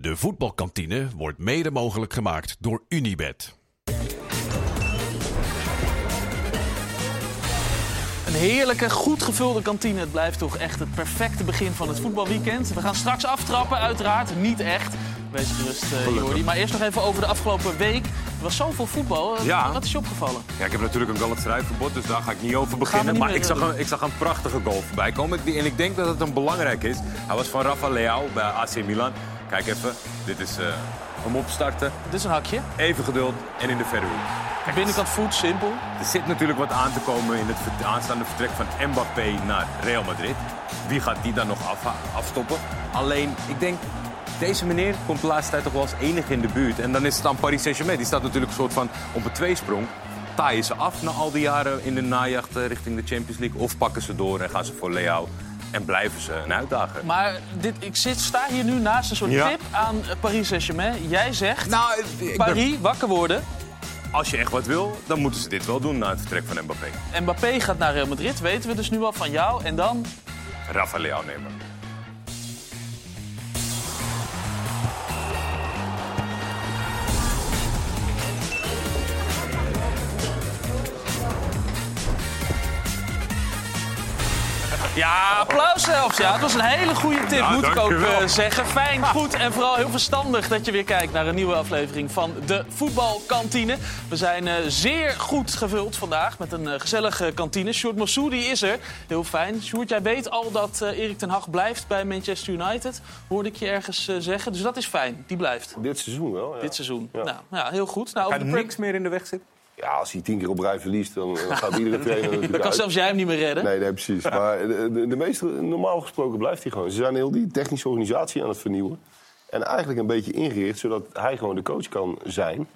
De voetbalkantine wordt mede mogelijk gemaakt door Unibed. Een heerlijke, goed gevulde kantine. Het blijft toch echt het perfecte begin van het voetbalweekend. We gaan straks aftrappen, uiteraard. Niet echt. Wees gerust, uh, Jordi. Maar eerst nog even over de afgelopen week. Er was zoveel voetbal. Ja. Wat is je opgevallen? Ja, ik heb natuurlijk een Galatasaray-verbod, dus daar ga ik niet over beginnen. niet Maar ik zag, een, ik zag een prachtige goal voorbij komen. En ik denk dat het een belangrijk is. Hij was van Rafa Leao bij AC Milan. Kijk even, dit is uh, hem opstarten. Dit is een hakje. Even geduld en in de verre hoek. Binnenkant voet, simpel. Er zit natuurlijk wat aan te komen in het aanstaande vertrek van Mbappé naar Real Madrid. Wie gaat die dan nog af, afstoppen? Alleen, ik denk, deze meneer komt de laatste tijd toch wel als enige in de buurt. En dan is het dan Paris Saint-Germain. Die staat natuurlijk een soort van op een tweesprong. Taaien ze af na al die jaren in de najacht eh, richting de Champions League? Of pakken ze door en gaan ze voor Leao? En blijven ze een uitdager? Maar dit, ik zit, sta hier nu naast een soort Ja. tip aan Paris Saint-Germain. Jij zegt, Nou, ben- Paris, wakker worden. als je echt wat wil, dan moeten ze dit wel doen na het vertrek van Mbappé. Mbappé gaat naar Real Madrid, weten we dus nu al van jou. En dan Rafa Leao nemen. Ja, applaus zelfs. Ja, het was een hele goede tip, Ja, moet ik ook eh, zeggen. Fijn, goed en vooral heel verstandig dat je weer kijkt naar een nieuwe aflevering van de Voetbalkantine. We zijn eh, zeer goed gevuld vandaag met een eh, gezellige kantine. Sjoerd Mossoudi is er. Heel fijn. Sjoerd, jij weet al dat Erik ten Hag blijft bij Manchester United. Hoorde ik je ergens zeggen. Dus dat is fijn. Die blijft. Dit seizoen wel, ja. Dit seizoen. Ja. Nou, ja, heel goed. Nou, Kan Pre- niks meer in de weg zitten? Ja, als hij tien keer op rij verliest, dan eh, gaat iedere trainer natuurlijk Dan kan uit. zelfs jij hem niet meer redden. Nee, nee, precies. Maar de, de, de meeste, normaal gesproken blijft hij gewoon. Ze zijn heel die technische organisatie aan het vernieuwen. En eigenlijk een beetje ingericht, zodat hij gewoon de coach kan zijn.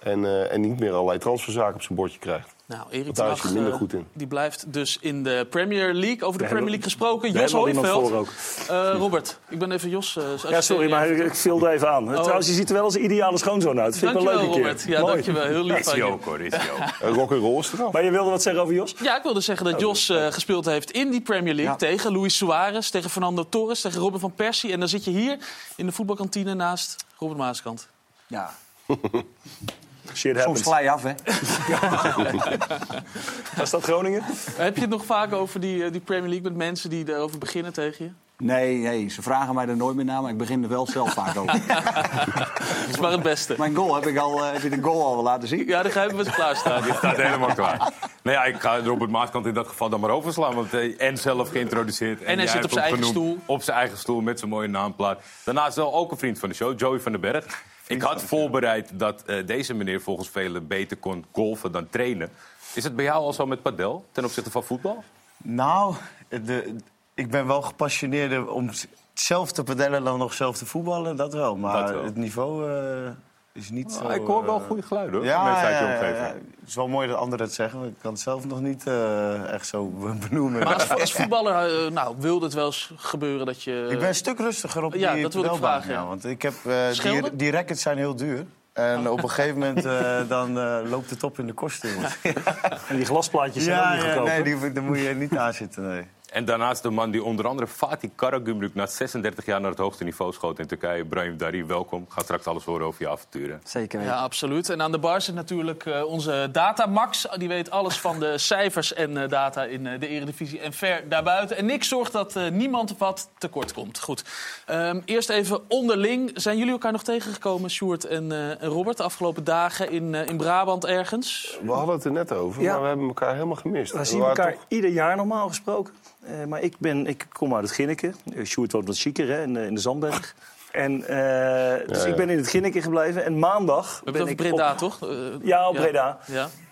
En, eh, en niet meer allerlei transferzaken op zijn bordje krijgt. Nou, Erik daar is Hag hij minder eh, goed in. die blijft dus in de Premier League. Over de Premier League gesproken. Jos Hooiveld. Eh, Robert, ik ben even Jos. eh, Ja, sorry, maar ik, ik viel er even aan. Trouwens, je ziet er wel als een ideale schoonzoon uit. Vind ik wel Dankjewel, leuk keer. Robert. Ja, Mooi. dankjewel. Heel lief Is van je. ook hoor, is ook. En rock and roll is eraf. Maar je wilde wat zeggen over Jos? Ja, ik wilde zeggen dat Jos eh, gespeeld heeft in die Premier League. Tegen Luis Suarez, tegen Fernando Torres, tegen Robin van Persie. En dan zit je hier in de voetbalkantine naast Robert Maaskant. Ja, Shit soms glij je af, hè? Was dat Groningen? Heb je het nog vaak over die, eh, die Premier League met mensen die erover beginnen tegen je? Nee, nee, ze vragen mij er nooit meer naar, maar ik begin er wel zelf vaak over. Dat is maar het beste. Mijn goal, heb, ik al, eh, heb je de goal al laten zien? Ja, dan ga je met klaarstaan. Die staat helemaal klaar. Nou ja, ik ga Robert Maaskant in dat geval dan maar overslaan. Want hij en zelf geïntroduceerd. hij jij zit op zijn eigen stoel. Op zijn eigen stoel met zijn mooie naamplaat. Daarnaast wel ook een vriend van de show, Joey van den Berg. Ik had voorbereid dat eh, deze meneer volgens velen beter kon golfen dan trainen. Is het bij jou al zo met padel ten opzichte van voetbal? Nou, de, ik ben wel gepassioneerder om zelf te padellen dan nog zelf te voetballen, dat wel. Maar Dat wel. het niveau eh, is niet zo... Ah, ik hoor wel eh, goede geluiden hoor. Ja, van mensen uit je ja, ja, omgeving. ja. Het is wel mooi dat anderen het zeggen, maar ik kan het zelf nog niet eh, echt zo benoemen. Maar als, als voetballer uh, nou, wilde het wel eens gebeuren dat je... Ik ben een stuk rustiger op Ja, die dat wilde ik vragen, ja. Want ik heb, uh, die, die rackets zijn heel duur. En op een gegeven moment uh, dan uh, loopt het op in de kosten. En die glasplaatjes zijn ook niet ja, goedkoop. nee, die, daar moet je niet aan zitten. Nee. En daarnaast de man die onder andere Fatih Karagümrük na 36 jaar naar het hoogste niveau schoot in Turkije. Brahim Dari, welkom. Gaat straks alles horen over je avonturen. Zeker Ja, absoluut. En aan de bar zit natuurlijk uh, onze Datamax. Die weet alles van de cijfers en uh, data in uh, de Eredivisie en ver daarbuiten. En niks zorgt dat niemand wat tekort komt. Goed. Um, eerst even onderling. Zijn jullie elkaar nog tegengekomen, Sjoerd en, uh, en Robert, de afgelopen dagen in, uh, in Brabant ergens? We hadden het er net over, Ja. maar we hebben elkaar helemaal gemist. We zien elkaar toch- ieder jaar normaal gesproken. Eh, maar ik, ben, ik kom uit het Ginneken. Uh, Sjoerd woont wat chiquer hè, in, de- in de Zandberg. En, eh, dus Ja, ja. ik ben in het Ginneken gebleven. En maandag We hebben ben het over Breda, op, toch? Uh, Ja, op Breda.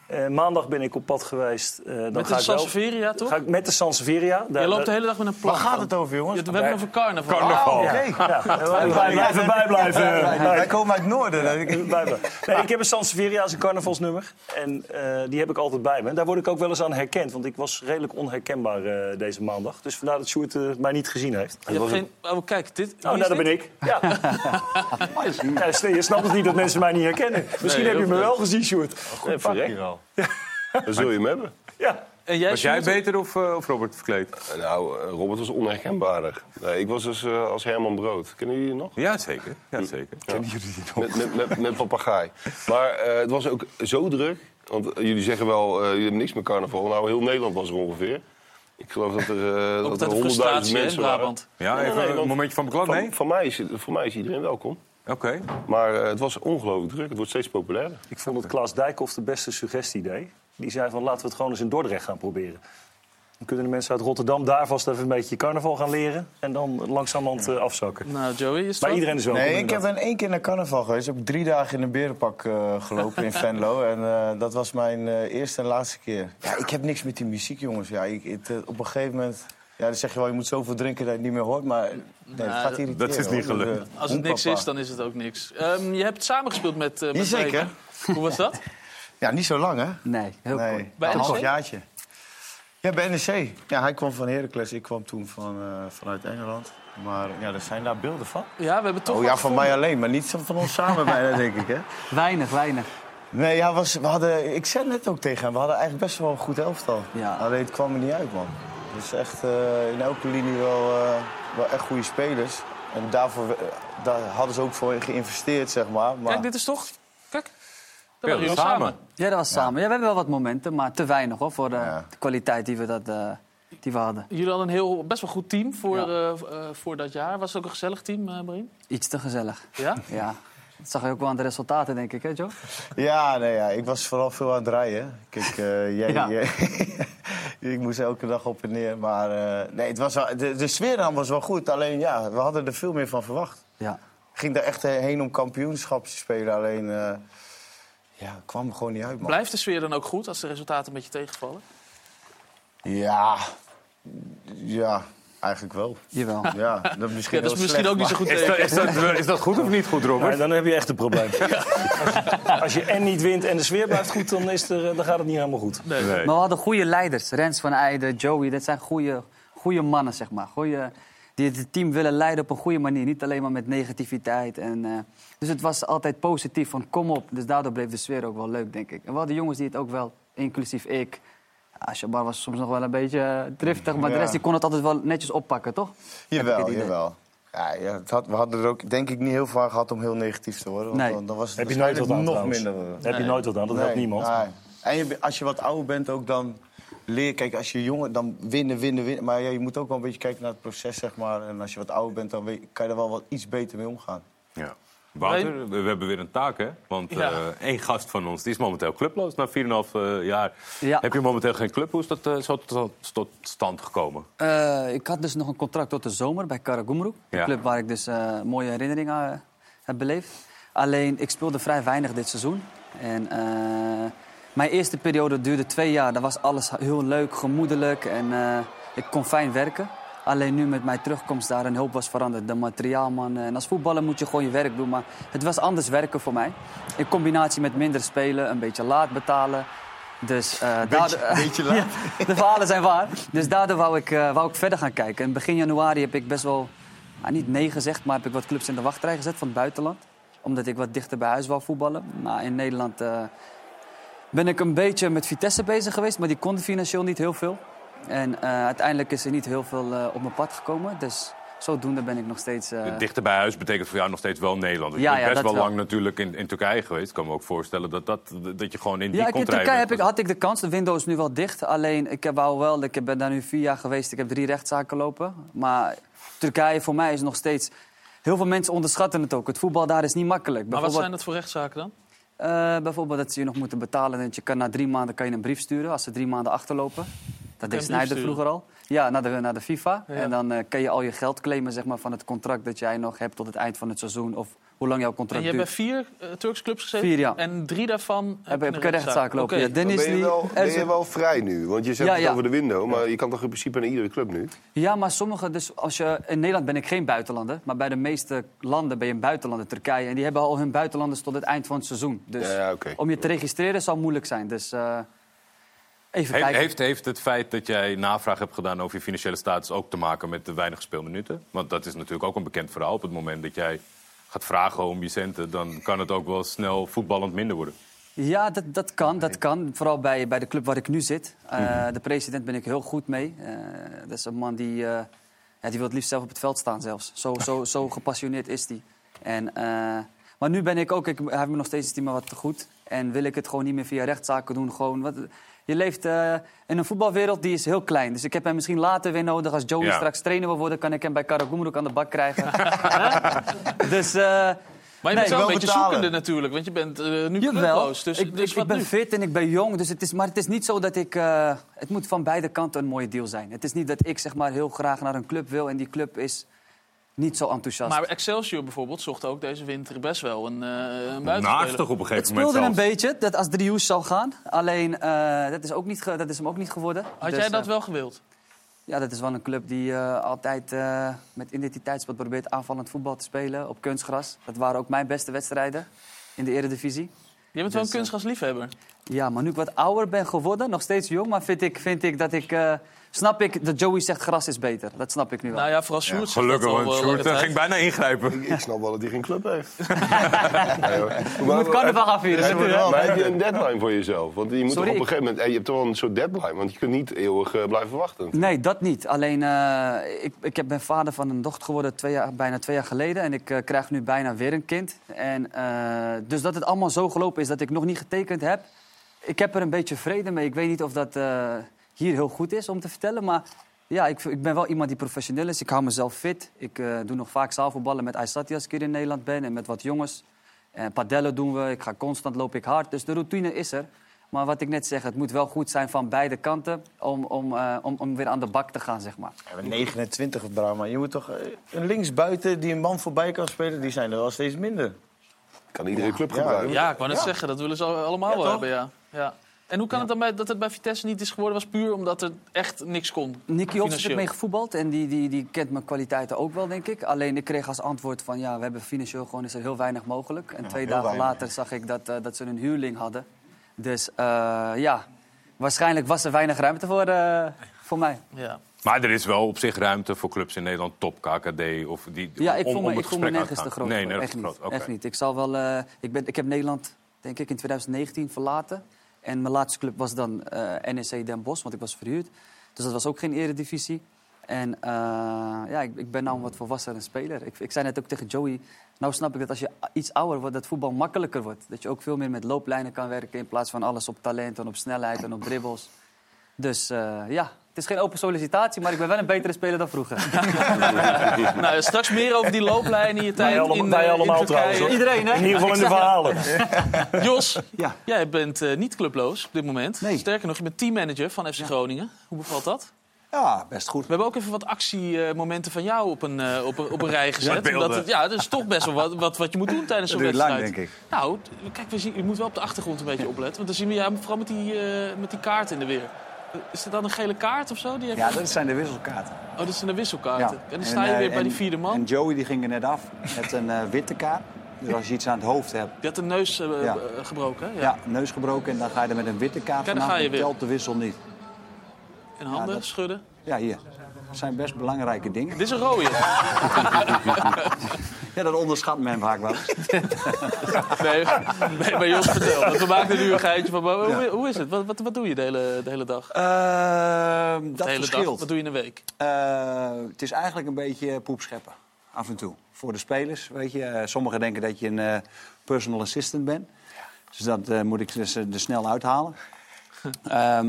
Eh, maandag ben ik op pad geweest. Eh, dan Met ga de ik wel- Sansevieria, toch? Ga ik met de Sanseveria. Daar- Je loopt de hele dag met een plan. Waar gaat het over, jongens? Ja, we hebben het over carnaval. Carnaval. Ja, wij blijven bijblijven. Wij, komen uit het noorden. Nee, ik heb een Sanseveria als een carnavalsnummer. En eh, die heb ik altijd bij me. Daar word ik ook wel eens aan herkend. Want ik was redelijk onherkenbaar eh, deze maandag. Dus vandaar dat Sjoerd mij niet gezien heeft. Je hebt geen... Oh, kijk, dit... Oh, nou, dat ben ik. Ja. je snapt het niet dat mensen mij niet herkennen. Misschien Nee, heb je me goed. wel gezien, Sjoerd. Eh, verrek. Dan zul je hem hebben. Ja. En jij, Was jij beter of, eh, of Robert verkleed? Eh, Nou, eh, Robert was onherkenbaarder. Nee, ik was dus eh, als Herman Brood. Kennen jullie die nog? Ja, zeker. Ja, zeker. Kennen jullie die nog? Met, met, met, met papagaai. Maar eh, het was ook zo druk. Want jullie zeggen wel, eh jullie hebben niks met carnaval. Nou, heel Nederland was er ongeveer. Ik geloof dat er, eh Ook dat er altijd de 100.000 frustratie hè, in mensen waren. Brabant. Ja, Nee, nee, even nee, een momentje van beklad, nee? Van, van, mij is, voor mij is iedereen welkom. Oké. Maar eh, het was ongelooflijk druk. Het wordt steeds populairder. Ik vond dat Klaas Dijkhoff de beste suggestie deed. Die zei van laten we het gewoon eens in Dordrecht gaan proberen. Dan kunnen de mensen uit Rotterdam daar vast even een beetje carnaval gaan leren. En dan langzamerhand eh, afzakken. Nou, Joey, is het Maar iedereen is welkom. Nee, ik heb in één keer naar carnaval geweest. Ik heb drie dagen in een berenpak eh, gelopen in Venlo. En eh, dat was mijn eh, eerste en laatste keer. Ja, ik heb niks met die muziek, jongens. Ja, ik, het, op een gegeven moment... Ja, dan zeg je wel, je moet zoveel drinken dat je het niet meer hoort. Maar nee, Nou, gaat irriteren. dat is niet gelukt. Als het niks is, dan is het ook niks. Ehm, je hebt samengespeeld met, uh, met Jazeker. Breda. Hoe was dat? Ja, niet zo lang, hè? Nee, heel nee, kort. Bij een half jaartje. Ja, bij NEC. Ja, hij kwam van Heracles. Ik kwam toen van, eh, vanuit Engeland. Maar ja, er zijn daar beelden van. Ja, we hebben toch Oh ja, van gevonden. mij alleen, maar niet zo van ons samen bijna, denk ik, hè? Weinig, weinig. Nee, ja, was, we hadden, ik zei net ook tegen hem, we hadden eigenlijk best wel een goed elftal. Ja. Alleen het kwam er niet uit, man. Dus echt eh, in elke linie wel, eh, wel echt goede spelers. En daarvoor, eh, daar hadden ze ook voor geïnvesteerd, zeg maar. maar Kijk, dit is toch... Kijk, dat jullie samen. samen. Ja, dat was samen. Ja, we hebben wel wat momenten, maar te weinig hoor, voor de, Ja. de kwaliteit die we, dat, eh, die we hadden. Jullie hadden een heel, best wel goed team voor, Ja. eh, eh, voor dat jaar. Was het ook een gezellig team, eh Brien? Iets te gezellig. Ja? Ja, dat zag je ook wel aan de resultaten, denk ik, hè Joe? Ja, nee, ja, ik was vooral veel aan het rijden. Kijk, eh, jij, Ja. jij- ik moest elke dag op en neer. Maar eh, nee, het was wel, de, de sfeer dan was wel goed. Alleen ja, we hadden er veel meer van verwacht. Ja. Ik ging daar echt heen om kampioenschap te spelen. Alleen, eh, ja, het kwam er gewoon niet uit, man. Blijft de sfeer dan ook goed als de resultaten een beetje tegenvallen? Ja, ja, eigenlijk wel. Jawel. Ja, dat is misschien, Ja, dat is misschien slecht, ook niet zo goed Is dat, is, dat, is dat goed of niet goed, Robert? Nee, dan heb je echt een probleem. Als je en niet wint en de sfeer blijft goed, dan, is er, eh, dan gaat het niet helemaal goed. Nee. Nee. Maar we hadden goede leiders. Rens van Eijden, Joey, dat zijn goede, goede mannen, zeg maar. Goeie, die het team willen leiden op een goede manier. Niet alleen maar met negativiteit. En, eh, dus het was altijd positief, van kom op. Dus daardoor bleef de sfeer ook wel leuk, denk ik. En we hadden jongens die het ook wel, inclusief ik... Ja, Shabar was soms nog wel een beetje eh, driftig, maar de rest die kon het altijd wel netjes oppakken, toch? Jawel, jawel. Ja, ja, het had, we hadden er ook denk ik niet heel veel aan gehad om heel negatief te worden. Want Nee. dan, dan was het Heb je nooit wat aan nog trouwens. minder. eh. Daar heb je nooit wat aan, dat helpt Nee, niemand. nee. En je, als je wat ouder bent ook, dan leer Kijk, als je jonger, dan winnen, winnen, winnen. Maar ja, je moet ook wel een beetje kijken naar het proces, zeg maar. En als je wat ouder bent, dan weet- kan je er wel wat iets beter mee omgaan. Ja. Wouter, we, hebben weer een taak, hè? Want Ja. eh, één gast van ons die is momenteel clubloos na 4,5 eh, jaar. Ja. Heb je momenteel geen club? Hoe is dat eh, zo tot, tot stand gekomen? Ik had dus nog een contract tot de zomer bij Karagumruk. De Ja. club waar ik dus mooie herinneringen eh, heb beleefd. Alleen, ik speelde vrij weinig dit seizoen. En mijn eerste periode duurde twee jaar. Dan was alles heel leuk, gemoedelijk en ik kon fijn werken. Alleen nu met mijn terugkomst daar een hoop was veranderd. De materiaalman. En als voetballer moet je gewoon je werk doen. Maar het was anders werken voor mij. In combinatie met minder spelen, een beetje laat betalen. Dus, eh, daardoor- beetje laat. Ja, de verhalen zijn waar. Dus daardoor wou ik, eh, wou ik verder gaan kijken. En begin januari heb ik best wel, nou, niet nee gezegd, maar heb ik wat clubs in de wachtrij gezet van het buitenland. Omdat ik wat dichter bij huis wou voetballen. Maar in Nederland eh, ben ik een beetje met Vitesse bezig geweest, maar die konden financieel niet heel veel. En eh, uiteindelijk is er niet heel veel eh, op mijn pad gekomen. Dus zodoende ben ik nog steeds... eh, Dichter bij huis betekent voor jou nog steeds wel Nederland. Want Ja, je bent ja, best wel wel. lang natuurlijk in, in Turkije geweest. Ik kan me ook voorstellen dat, dat, dat je gewoon in die Ja, ik, in Turkije heb ik, had ik de kans. De window is nu wel dicht. Alleen, ik heb wou wel, ik ben daar nu vier jaar geweest. Ik heb drie rechtszaken lopen. Maar Turkije voor mij is nog steeds... Heel veel mensen onderschatten het ook. Het voetbal daar is niet makkelijk. Maar wat zijn dat voor rechtszaken dan? Eh, bijvoorbeeld dat ze je nog moeten betalen. En je kan na drie maanden kan je een brief sturen als ze drie maanden achterlopen. Dat deed sturen? vroeger al. Ja, naar de, naar de FIFA. Ja. En dan eh, kan je al je geld claimen zeg maar, van het contract dat jij nog hebt tot het eind van het seizoen. Of hoe lang jouw En contract je hebt bij duurt. vier eh, Turkse clubs gezeten? Vier, ja. En drie daarvan Heb, ik een rechtszaak lopen. Oké. Ja, Dan ben je, wel, ben je Erzen- wel vrij nu. Want je zegt Ja, het ja. over de window. Maar je kan toch in principe naar iedere club nu? Ja, maar sommige, dus als je, in Nederland ben ik geen buitenlander, maar bij de meeste landen ben je een buitenlander, Turkije. En die hebben al hun buitenlanders tot het eind van het seizoen. Dus Ja, ja, oké. om je te registreren zal moeilijk zijn. Dus eh, even Heeft, kijken. heeft, heeft het feit dat jij navraag hebt gedaan over je financiële status ook te maken met de weinig speelminuten? Want dat is natuurlijk ook een bekend verhaal. Op het moment dat jij gaat vragen om je centen, dan kan het ook wel snel voetballend minder worden. Ja, dat, dat kan, dat kan. Vooral bij, bij de club waar ik nu zit. Eh, De president ben ik heel goed mee. Eh, dat is een man die, eh, ja, die wil het liefst zelf op het veld staan zelfs. Zo, zo, zo gepassioneerd is hij. En, maar nu ben ik ook, ik, heeft me nog steeds het team wat te goed. En wil ik het gewoon niet meer via rechtszaken doen. Gewoon, wat, je leeft eh, in een voetbalwereld die is heel klein. Dus ik heb hem misschien later weer nodig. Als Joey Ja. straks trainer wil worden, kan ik hem bij Karagumruk aan de bak krijgen. dus... eh, Maar je Nee, bent wel een beetje betalen. zoekende natuurlijk, want je bent eh, nu clubloos. Dus, ik, dus ik, wat ik ben nu? fit en ik ben jong, dus het is, maar het is niet zo dat ik... eh, het moet van beide kanten een mooie deal zijn. Het is niet dat ik zeg maar, heel graag naar een club wil en die club is niet zo enthousiast. Maar Excelsior bijvoorbeeld zocht ook deze winter best wel een, uh, een buitenspeler. Naastig op een het gegeven moment speelde een beetje dat als Driehoes zou gaan. Alleen, eh, dat, is ook niet ge- dat is hem ook niet geworden. Had Dus, jij dat eh, wel gewild? Ja, dat is wel een club die eh, altijd eh, met identiteitspot probeert aanvallend voetbal te spelen op kunstgras. Dat waren ook mijn beste wedstrijden in de eredivisie. Je bent wel een dus, kunstgrasliefhebber. Ja, maar nu ik wat ouder ben geworden, nog steeds jong, maar vind ik, vind ik dat ik... eh, snap ik dat Joey zegt gras is beter. Dat snap ik nu wel. Nou ja, vooral Sjoerd. zegt Gelukkig, want wel Sjoerd eh, tijd. ging bijna ingrijpen. Ik, ik snap wel dat hij geen club heeft. Je moet carnaval gaan vieren. Maar, weet u wel. maar heb je een deadline voor jezelf? Want je moet Sorry, op een gegeven moment... eh, Je hebt toch wel een soort deadline, want je kunt niet eeuwig eh, blijven wachten. Nee, dat niet. Alleen, eh, ik, ik heb- ben vader van een dochter geworden twee jaar, bijna twee jaar geleden. En ik eh, krijg nu bijna weer een kind. En, eh, dus dat het allemaal zo gelopen is dat ik nog niet getekend heb. Ik heb er een beetje vrede mee. Ik weet niet of dat eh, hier heel goed is om te vertellen. Maar ja, ik, ik ben wel iemand die professioneel is. Ik hou mezelf fit. Ik eh, doe nog vaak zaalvoetballen met Aysati als ik hier in Nederland ben. En met wat jongens. En padellen doen we. Ik ga constant, loop ik hard. Dus de routine is er. Maar wat ik net zeg, het moet wel goed zijn van beide kanten om, om, eh, om, om weer aan de bak te gaan, zeg maar. Ja, maar 29 op drama. Je moet toch eh, een linksbuiten die een man voorbij kan spelen, die zijn er wel steeds minder. Kan iedere club gebruiken. Ja, ik wou net zeggen, dat willen ze allemaal Ja, wel toch? hebben, ja. En hoe kan het dan bij, dat het bij Vitesse niet is geworden? Was puur omdat er echt niks kon? Nicky Hofs Financieel. mee gevoetbald en die, die, die kent mijn kwaliteiten ook wel, denk ik. Alleen ik kreeg als antwoord van ja, we hebben financieel gewoon is er heel weinig mogelijk. En twee dagen weinig. later zag ik dat, eh, dat ze een huurling hadden. Dus eh, ja, waarschijnlijk was er weinig ruimte voor, eh, voor mij. Ja. Maar er is wel op zich ruimte voor clubs in Nederland, top KKD of die Ja, ik om, voel me, ik voel nergens te groot. Nee, nergens echt niet. Echt. Ik zal wel. eh, ik, ben, ik heb Nederland, denk ik, in 2019 verlaten. En mijn laatste club was dan eh NEC Den Bosch, want ik was verhuurd. Dus dat was ook geen eredivisie. En eh, ja, ik, ik ben nou een wat volwassener speler. Ik, ik zei net ook tegen Joey, nou snap ik dat als je iets ouder wordt, dat voetbal makkelijker wordt. Dat je ook veel meer met looplijnen kan werken in plaats van alles op talent en op snelheid en op dribbles. Dus eh, ja, het is geen open sollicitatie, maar ik ben wel een betere speler dan vroeger. Nou, straks meer over die looplijn in je tijd Wij, allemaal, in, wij eh, in trouwens. hoor. Iedereen, hè? In ieder geval in de verhalen. Jos, Ja. jij bent eh, niet clubloos op dit moment. Nee. Sterker nog, je bent teammanager van FC Groningen. Hoe bevalt dat? Ja, best goed. We hebben ook even wat actiemomenten van jou op een, op een, op een rij gezet. beelden. Omdat het, ja, dat is toch best wel wat, wat, wat je moet doen tijdens zo'n lang, wedstrijd. denk ik. Nou, kijk, we zien, je moet wel op de achtergrond een beetje opletten. Want dan zien we ja, vooral met die, eh, met die kaart in de weer. Is het dan een gele kaart of zo? Die je- Ja, dat zijn de wisselkaarten. Oh, dat zijn de wisselkaarten. Ja. En dan sta je eh, weer bij en- die vierde man. En Joey die ging er net af met een eh, witte kaart. Dus als je iets aan het hoofd hebt, Die had de neus eh, Ja. eh, gebroken, hè? ja. neus gebroken en dan ga je er met een witte kaart vanaf. je weer. telt de wissel niet. En handen dat- schudden. Ja, hier. Dat zijn best belangrijke dingen. Dit is een rode. Ja, dat onderschat men vaak wel. Nee, nee, maar Jos, vertel. Want we maken nu een geitje van. maar Hoe, hoe is het? Wat, wat, wat doe je de hele, de hele dag? Ehm, dat de hele verschilt. dag? Wat doe je in een week? Eh, het is eigenlijk een beetje poep scheppen. Af en toe. Voor de spelers, weet je. Eh, sommigen denken dat je een personal assistant bent. Dus dat moet ik dus, er snel uithalen.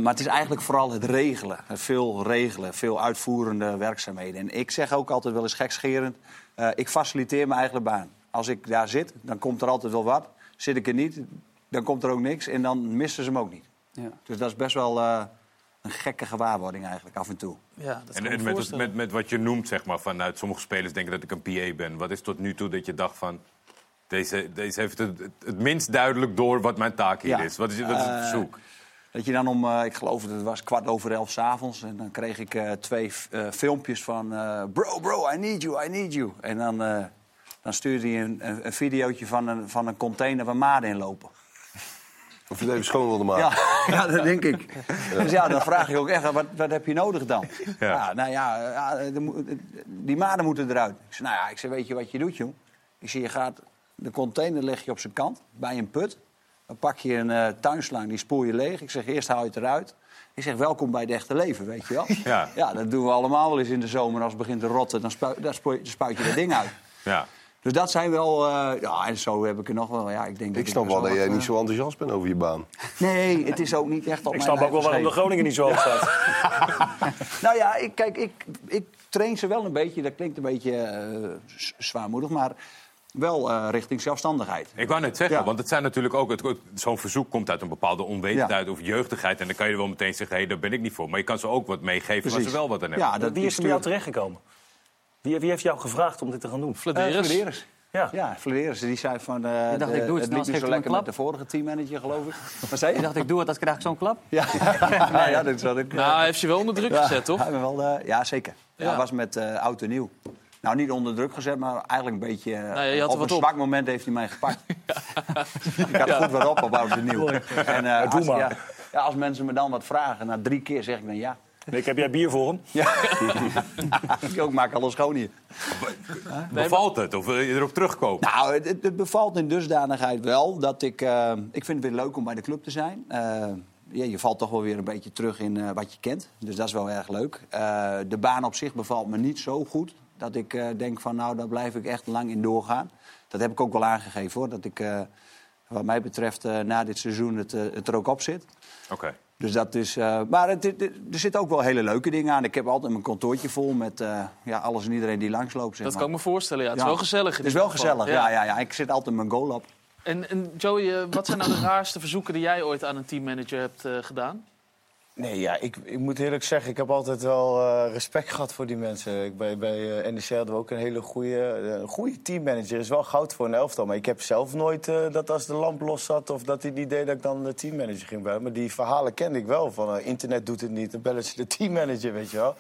Maar het is eigenlijk vooral het regelen. Veel regelen, veel uitvoerende werkzaamheden. En ik zeg ook altijd wel eens gekscherend... eh, ik faciliteer mijn eigen baan. Als ik daar zit, dan komt er altijd wel wat. Zit ik er niet, dan komt er ook niks. En dan missen ze hem ook niet. Ja. Dus dat is best wel eh, een gekke gewaarwording eigenlijk, af en toe. Ja, dat En, en me met, met, met wat je noemt, zeg maar, vanuit sommige spelers denken dat ik een PA ben. Wat is tot nu toe dat je dacht van... Deze, deze heeft het, het, minst duidelijk door wat mijn taak hier Ja. is. Wat is, wat is het Eh, verzoek? Dat je dan om, eh, ik geloof dat het was kwart over elf s'avonds. En dan kreeg ik eh, twee eh, filmpjes van... bro, bro, I need you, I need you. En dan, dan stuurde hij een, een, een videootje van een, van een container waar maden in lopen. Of je het even schoon wilde maken. Ja, ja, dat denk ik. Dus ja, dan vraag je ook echt, wat, wat heb je nodig dan? Ja. Ja. nou ja, ja die maden moeten eruit. Ik zei, nou ja, ik zei, weet je wat je doet, joh? Ik zie, je gaat de container leg je op zijn kant, bij een put. Dan pak je een eh, tuinslang, die spoel je leeg. Ik zeg, eerst haal je het eruit. Ik zeg, welkom bij het echte leven, weet je wel. Ja. ja, dat doen we allemaal wel eens in de zomer. Als het begint te rotten, dan spuit, dan spuit, dan spuit je dat ding uit. Ja. Dus dat zijn wel... eh, ja, en zo heb ik er nog wel... Ja, ik denk dat Ik snap wel dat jij niet zo enthousiast bent over je baan. Nee, het is ook niet echt op Ik mijn snap ook wel waarom de. Groningen niet zo hoog staat. Nou ja, ik, kijk, ik, ik train ze wel een beetje. Dat klinkt een beetje eh, zwaarmoedig, maar wel eh, richting zelfstandigheid. Ik wou net zeggen, Ja. want het zijn natuurlijk ook... het- Zo'n verzoek komt uit een bepaalde onwetendheid of jeugdigheid. En dan kan je er wel meteen zeggen, hé, daar ben ik niet voor. Maar je kan ze ook wat meegeven waar Precies. ze wel wat aan hebben. Ja, dat Wie is er bij jou terechtgekomen? Wie, wie heeft jou gevraagd om dit te gaan doen? Flederis. Flederis. Ja. Ja, Flederis. Die zei van... eh Ik dacht, ik doe het het liep niet zo lekker met de vorige teammanager, geloof ik. Wat zei Ik je? dacht, ik doe het, als krijg ik zo'n klap. Ja, nou, ja dat zat ik... Nou, hij heeft je wel onder druk ja, gezet, toch? me wel, eh, ja, zeker. Ja. Ja. Hij was met eh oud en nieuw. Nou, niet onder druk gezet, maar eigenlijk een beetje... eh, Nou ja, je had op een op. zwak moment heeft hij mij gepakt. ik had goed wat op op oud en nieuw. En, eh, als, maar. ja, ja, als mensen me dan wat vragen, na drie keer zeg ik dan ja. Nick, heb jij bier voor hem? Ja, ik ook maak alles schoon hier. Bevalt het? Of wil je erop terugkomen? Nou, het, het- het bevalt in dusdanigheid wel dat ik... eh, ik vind het weer leuk om bij de club te zijn. Eh, ja, je valt toch wel weer een beetje terug in eh, wat je kent. Dus dat is wel erg leuk. Eh, de baan op zich bevalt me niet zo goed. Dat ik eh, denk van, nou, daar blijf ik echt lang in doorgaan. Dat heb ik ook wel aangegeven, hoor. Dat ik, eh, wat mij betreft, eh, na dit seizoen het, het er ook op zit. Oké. Dus dat is. eh, maar het, het- er zitten ook wel hele leuke dingen aan. Ik heb altijd mijn kantoortje vol met eh, ja, alles en iedereen die langsloopt. Zeg Dat maar. kan ik me voorstellen, ja. Het is Ja. wel gezellig. Het is wel geval. gezellig, ja. Ja, ja, Ik zit altijd in mijn goal op. En, en Joey, wat zijn nou de raarste verzoeken die jij ooit aan een teammanager hebt eh, gedaan? Nee, ja, ik, ik moet eerlijk zeggen, ik heb altijd wel eh, respect gehad voor die mensen. Ik, bij bij eh, NEC hadden we ook een hele goede, eh, een goede teammanager. is wel goud voor een elftal. Maar ik heb zelf nooit eh, dat als de lamp los zat... of dat hij niet deed dat ik dan de teammanager ging bellen. Maar die verhalen kende ik wel. Van eh, internet doet het niet, dan bellen ze de teammanager, weet je wel.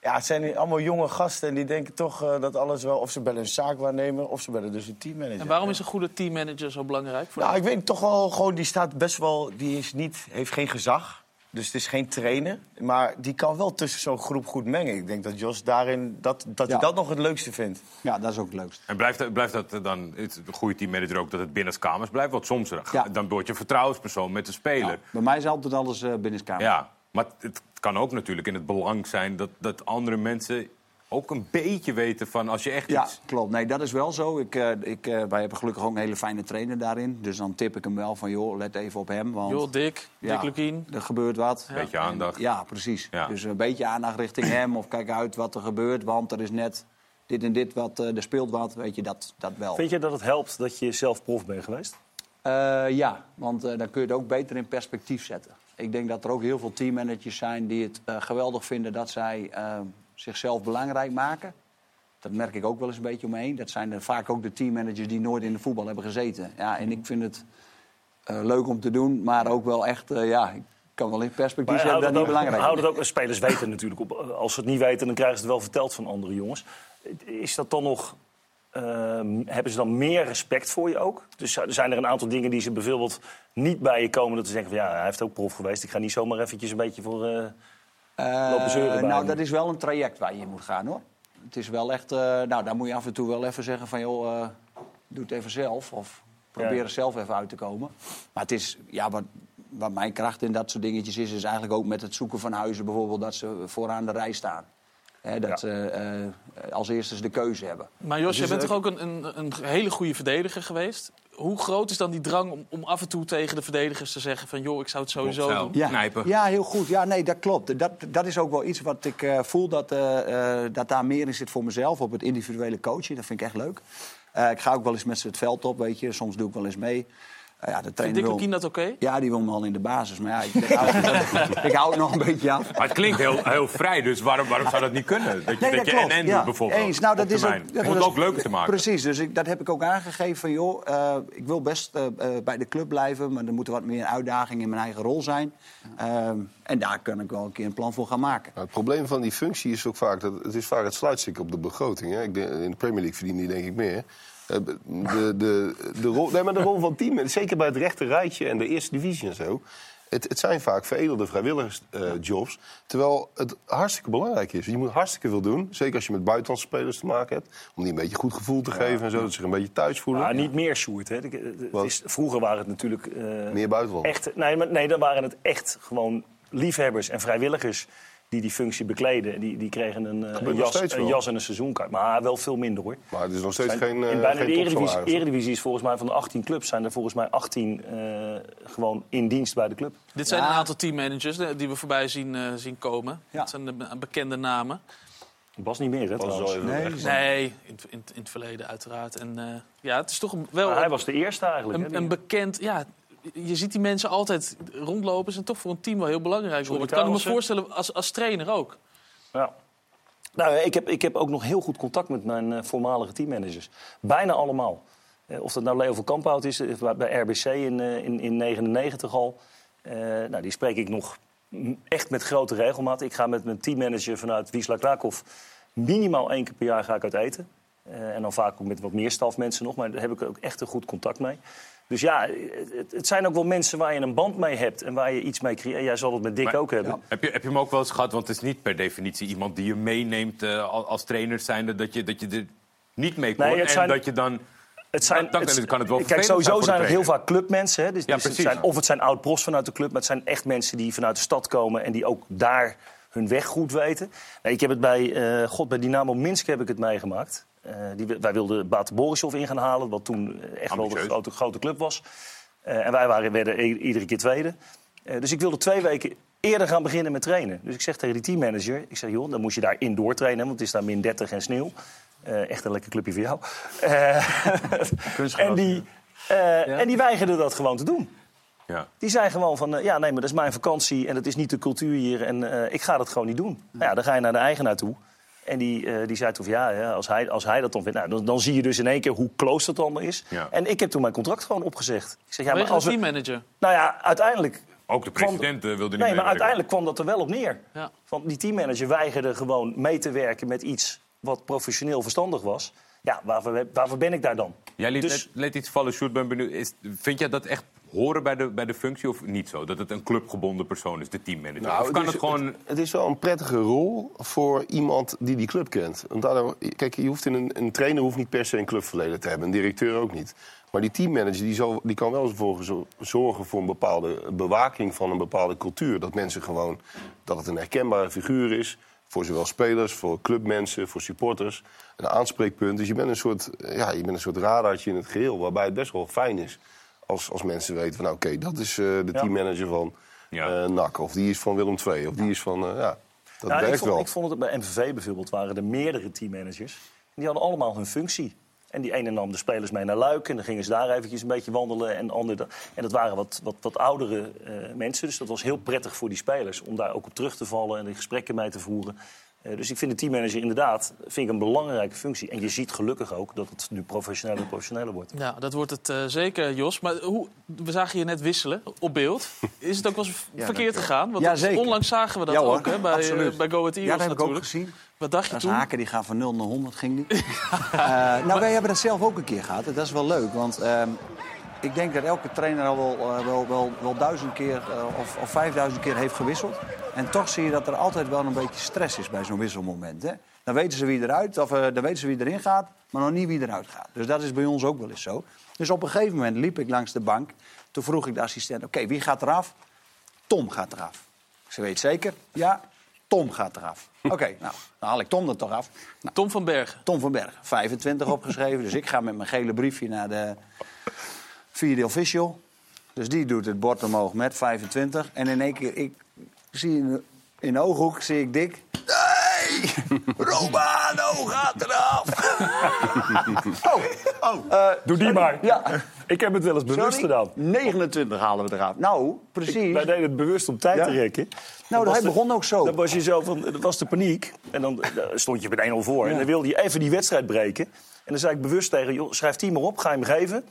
Ja, het zijn allemaal jonge gasten en die denken toch eh, dat alles wel... of ze bellen een zaakwaarnemer of ze bellen dus een teammanager. En waarom is een goede teammanager zo belangrijk voor Nou, ik weet toch wel gewoon, die staat best wel, die is niet, heeft geen gezag. Dus het is geen trainer. Maar die kan wel tussen zo'n groep goed mengen. Ik denk dat Jos daarin, dat, dat hij dat nog het leukste vindt. Ja, dat is ook het leukst. En blijft, dat- blijft dat dan het goede teammanager ook dat het binnen kamers blijft? Want soms eh, Ja. dan word je vertrouwenspersoon met de speler. Ja, bij mij is altijd alles eh binnenskamer. Ja, maar het kan ook natuurlijk in het belang zijn dat, dat andere mensen ook een beetje weten van als je echt Ja, iets... klopt. Nee, dat is wel zo. Ik, eh, ik, eh, wij hebben gelukkig ook een hele fijne trainer daarin. Dus dan tip ik hem wel van, joh, let even op hem. Want Joh, Dick, ja, Dick Lukien. er gebeurt wat. Een beetje aandacht. Ja, precies. Ja. Dus een beetje aandacht richting hem. Of kijk uit wat er gebeurt, want er is net dit en dit wat, eh, er speelt wat. Weet je, dat, dat wel. Vind je dat het helpt dat je zelf prof bent geweest? Eh, ja, want eh, dan kun je het ook beter in perspectief zetten. Ik denk dat er ook heel veel teammanagers zijn die het eh, geweldig vinden dat zij eh, zichzelf belangrijk maken. Dat merk ik ook wel eens een beetje om me heen. Dat zijn er vaak ook de teammanagers die nooit in de voetbal hebben gezeten. Ja, en ik vind het eh, leuk om te doen, maar ook wel echt, eh, ja, ik kan wel in perspectief houdt dat het niet belangrijk houdt is. het ook, spelers weten natuurlijk, op, als ze het niet weten, dan krijgen ze het wel verteld van andere jongens. Is dat dan nog, ehm, hebben ze dan meer respect voor je ook? Dus zijn er een aantal dingen die ze bijvoorbeeld niet bij je komen, dat ze zeggen van ja, hij heeft ook prof geweest, ik ga niet zomaar eventjes een beetje voor... eh, Eh, lopen zeuren bij nou, dat is wel een traject waar je in moet gaan, hoor. Het is wel echt... eh, nou, daar moet je af en toe wel even zeggen van... joh, eh, doe het even zelf. Of probeer Ja. er zelf even uit te komen. Maar het is... Ja, wat, wat mijn kracht in dat soort dingetjes is... is eigenlijk ook met het zoeken van huizen bijvoorbeeld... dat ze vooraan de rij staan. Hè, dat ze eh, als eerste de keuze hebben. Maar Jos, Dus jij bent toch ook een, een, een hele goede verdediger geweest? Hoe groot is dan die drang om, om af en toe tegen de verdedigers te zeggen van... joh, ik zou het sowieso doen? Ja, knijpen. ja, heel goed. Ja, nee, dat klopt. Dat, dat is ook wel iets wat ik eh, voel dat, eh, eh, dat daar meer in zit voor mezelf. Op het individuele coachen. Dat vind ik echt leuk. Eh, ik ga ook wel eens met ze het veld op, weet je. Soms doe ik wel eens mee. Eh, ja, de Vindt trainer wil... Lukien dat oké? Ja, die wil me al in de basis. Maar ja, ik, ik, hou, ik hou het nog een beetje af. Maar het klinkt heel, heel vrij, dus waarom, waarom zou dat niet kunnen? Dat je, Nee, dat dat je klopt. en en Ja, doet bijvoorbeeld. Eens. Nou, dat op is termijn. ook, dat Om het is- ook leuker te maken. Precies, dus ik, dat heb ik ook aangegeven van... joh, eh, ik wil best eh, eh, bij de club blijven... maar er moet wat meer uitdaging in mijn eigen rol zijn. Ehm, en daar kan ik wel een keer een plan voor gaan maken. Nou, het probleem van die functie is ook vaak dat het is vaak het sluitstuk op de begroting. Hè. Ik denk, in de Premier League verdienen die denk ik meer. Eh, De, de, de, rol, nee, maar de rol van team, zeker bij het rechte rijtje en de eerste divisie en zo. Het, het zijn vaak veredelde vrijwilligersjobs. terwijl het hartstikke belangrijk is. Je moet hartstikke veel doen. Zeker als je met buitenlandse spelers te maken hebt. Om die een beetje goed gevoel te geven en zo. Dat ze zich een beetje thuis voelen. Maar niet meer Sjoerd. Hè. Het- is, vroeger waren het natuurlijk... eh, Meer buitenland. Echt, nee, maar, nee, dan waren het echt gewoon liefhebbers en vrijwilligers die die functie bekleden. Die, die kregen een, eh, een, jas, een jas en een seizoenkaart. Maar wel veel minder hoor. Maar het is nog steeds Zijn- geen, eh in bijna geen de Eredivisie. Eredivisie is volgens mij van de 18 clubs... zijn er volgens mij 18 eh, gewoon in dienst bij de club. Dit zijn Ja. een aantal teammanagers die we voorbij zien, eh, zien komen. Ja. Dat zijn de be- bekende namen. Bas niet meer, hè, even Nee, Nee, in, in, in het verleden uiteraard. En eh, ja, het is toch wel Maar hij was de eerste eigenlijk. hè, een, een bekend... Ja, je ziet die mensen altijd rondlopen. Ze zijn toch voor een team wel heel belangrijk. Robert. Kan ik me voorstellen als, als trainer ook. Ja. Nou, ik heb, ik heb ook nog heel goed contact met mijn eh, voormalige teammanagers. Bijna allemaal. Eh, of dat nou Leo van Kamphout is, eh, bij- RBC in, eh, in, in 99 al. Eh, nou, die spreek ik nog echt met grote regelmaat. Ik ga met mijn teammanager vanuit Wisla Krakow minimaal één keer per jaar ga ik uit eten. Eh, en dan vaak ook met wat meer stafmensen nog, maar daar heb ik ook echt een goed contact mee. Dus ja, het, het zijn ook wel mensen waar je een band mee hebt en waar je iets mee creëert. Jij zal het met Dick Maar- ook hebben. Heb je, heb je hem ook wel eens gehad? Want het is niet per definitie iemand die je meeneemt eh, al- als trainer zijnde... dat je, dat je er niet mee kon Nee, zijn- en dat je dan... Het zijn, Dan- dan kan het wel Kijk, sowieso zijn zijn het heel vaak clubmensen. Hè? Dus, Ja, dus het zijn, of het zijn oud-pros vanuit de club, maar het zijn echt mensen die vanuit de stad komen en die ook daar hun weg goed weten. Nee, ik heb het bij, eh, God, bij Dynamo Minsk heb ik het meegemaakt. Eh, die, wij wilden Bate Borisov in gaan halen, wat toen eh, echt wel de Ambitieus. grote, grote club was. Eh, en wij waren, werden iedere keer tweede. Dus ik wilde twee weken eerder gaan beginnen met trainen. Dus ik zeg tegen die teammanager, ik zeg, joh, dan moest je daar indoor trainen, want het is daar min 30 en sneeuw. Echt een lekker clubje voor jou. En, die, eh, en die weigerde dat gewoon te doen. Ja. Die zei gewoon van, ja, nee, maar dat is mijn vakantie en dat is niet de cultuur hier en ik ga dat gewoon niet doen. Nou ja, dan ga je naar de eigenaar toe. En die, eh, die zei toen van, ja, ja als, hij, als hij dat dan vindt, nou, dan, dan zie je dus in één keer hoe close dat allemaal is. Ja. En ik heb toen mijn contract gewoon opgezegd. Ik zeg, ja, maar als we, teammanager. nou ja, uiteindelijk... Ook de president eh, wilde niet Nee, maar uiteindelijk kwam dat er wel op neer. Ja. Want die teammanager weigerde gewoon mee te werken met iets wat professioneel verstandig was. Ja, waarvoor, waarvoor ben ik daar dan? Jij liet, Dus- net, liet iets vallen, Sjoerd, ben benieuwd. Is, vind jij dat echt horen bij de, bij de functie of niet zo? Dat het een clubgebonden persoon is, de teammanager? Nou, of kan is- het gewoon... Het is wel een prettige rol voor iemand die die club kent. Want daardoor, kijk, je hoeft in een, een trainer hoeft niet per se een clubverleden te hebben. Een directeur ook niet. Maar die teammanager die zal, die kan wel voor zorgen voor een bepaalde bewaking van een bepaalde cultuur. Dat mensen gewoon dat het een herkenbare figuur is. Voor zowel spelers, voor clubmensen, voor supporters. Een aanspreekpunt. Dus je bent een soort, ja, je bent een soort radartje in het geheel. Waarbij het best wel fijn is. Als, als mensen weten van, nou, oké, dat is eh, de Ja. teammanager van Ja. eh, NAC. Of die is van Willem II. Of die is van, eh, ja, dat Nou, ik, werkt vond, wel. ik vond het bij MVV bijvoorbeeld waren er meerdere teammanagers. En die hadden allemaal hun functie. En die ene nam de spelers mee naar Luik. En dan gingen ze daar eventjes een beetje wandelen. En, andere, en dat waren wat, wat, wat oudere mensen. Dus dat was heel prettig voor die spelers. Om daar ook op terug te vallen en die gesprekken mee te voeren. Eh, dus ik vind de teammanager inderdaad vind ik een belangrijke functie. En je ziet gelukkig ook dat het nu professioneler en professioneler wordt. Ja, dat wordt het eh, zeker, Jos. Maar hoe, we zagen je net wisselen op beeld. Is het ook wel eens verkeerd gegaan? Want Ja, zeker. onlangs zagen we dat Ja, hoor. ook hè, bij, bij Go Ahead Ja, Eagles dat heb ik ook natuurlijk. gezien. Wat dacht je Dat toen? haken, die gaan van 0 naar 100, ging niet. Eh, nou, wij hebben dat zelf ook een keer gehad. Dat is wel leuk, want ehm, ik denk dat elke trainer al wel, eh, wel, wel, wel duizend keer eh, of, of vijfduizend keer heeft gewisseld. En toch zie je dat er altijd wel een beetje stress is bij zo'n wisselmoment. Hè? Dan weten ze wie eruit, of eh, dan weten ze wie erin gaat, maar nog niet wie eruit gaat. Dus dat is bij ons ook wel eens zo. Dus op een gegeven moment liep ik langs de bank. Toen vroeg ik de assistent, oké, wie gaat eraf? Tom gaat eraf. Ze weet zeker, ja, Tom gaat eraf. Oké, nou, dan haal ik Tom er toch af. Nou, Tom van Bergen. Tom van Berg, 25 opgeschreven. Dus ik ga met mijn gele briefje naar de vierde official. Dus die doet het bord omhoog met 25. En in één keer, ik zie in, in de ooghoek, zie ik dik. Nee! Romano gaat eraf! oh, oh. eh, Doe die maar. Ja, Ik heb het wel eens bewust sorry. gedaan. 29 halen we eraf. Nou, precies. Wij deden het bewust om tijd Ja. te rekken. Nou, Dan hij de- begon ook zo. Dan was je zo van, dat was de paniek. En dan eh, stond je met 1-0 voor. En dan wilde je even die wedstrijd breken. En dan zei ik bewust tegen, joh, schrijf die maar op, ga je hem geven.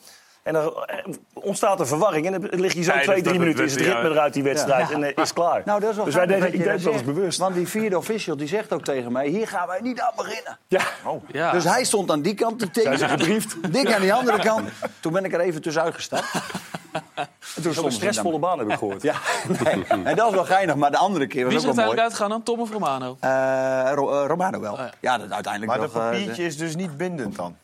En dan eh, ontstaat er verwarring. En dan lig je zo Tijdens twee, drie dat het minuten, is het ritme eruit die wedstrijd. Ja. En eh, is klaar. Nou, dat is wel dus wij deden, ik deed dat het wel eens bewust. Want die vierde official die zegt ook tegen mij... hier gaan wij niet aan beginnen. Ja. Ja. Dus hij stond aan die kant te Zijn ze tekenen. gebriefd? Dik aan die andere kant. Toen ben ik er even tussenuit gestapt. En toen ze stressvolle baan heb ik gehoord. Ja, nee. en dat was wel geinig, maar de andere keer was Wie is er ook wel mooi. uiteindelijk uitgegaan dan? Tom of Romano? Eh, Ro- Romano wel. ja. ja. dat uiteindelijk Maar dat papiertje is dus niet bindend dan?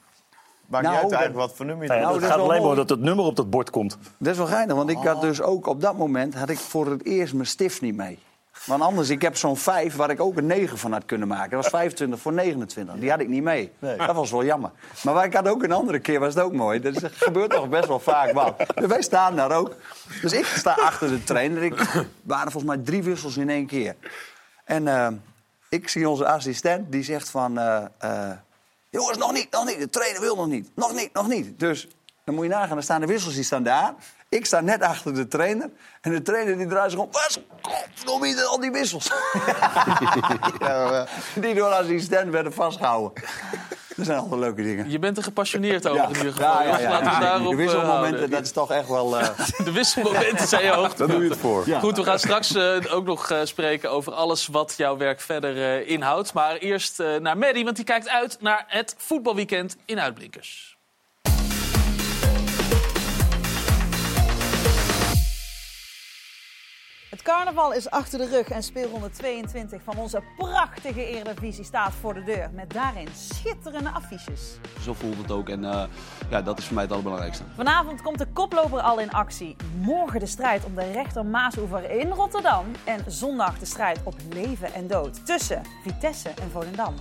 Maakt Nou, niet uit eigenlijk wat voor nummer je Nou ja, Nou, het dat is gaat alleen maar dat het nummer op dat bord komt. Dat is wel geinig, want ik had dus ook op dat moment had ik voor het eerst mijn stift niet mee. Want anders, ik heb zo'n 5 waar ik ook een 9 van had kunnen maken. Dat was 25 voor 29. Die had ik niet mee. Dat was wel jammer. Maar waar ik had ook een andere keer, was het ook mooi. Dat is- gebeurt toch best wel vaak. Wat. Dus wij staan daar ook. Dus ik sta achter de trainer. Ik waren volgens mij drie wissels in één keer. En eh, ik zie onze assistent, die zegt van... eh, eh, Jongens, nog niet, nog niet. De trainer wil nog niet. Nog niet, nog niet. Dus dan moet je nagaan, dan staan de wissels, die staan daar. Ik sta net achter de trainer. En de trainer die draait zich om. Wat? Godverdomme, hier al die wissels. ja, eh, die door de assistent werden vastgehouden. Dat zijn allemaal leuke dingen. Je bent er gepassioneerd over in ieder geval. Ja, ja, ja. laten we daarop De eh, wisselmomenten, houden. dat is toch echt wel... eh, De wisselmomenten zijn je hoogte. Daar doe je het voor. Goed, we gaan straks eh, ook nog eh, spreken over alles wat jouw werk verder eh, inhoudt. Maar eerst eh, naar Maddie, want die kijkt uit naar het voetbalweekend in Uitblinkers. Het carnaval is achter de rug en speelronde 22 van onze prachtige Eredivisie staat voor de deur. Met daarin schitterende affiches. Zo voelt het ook en eh, ja, dat is voor mij het allerbelangrijkste. Vanavond komt de koploper al in actie. Morgen de strijd om de rechter Maasoever in Rotterdam. En zondag de strijd op leven en dood tussen Vitesse en Volendam.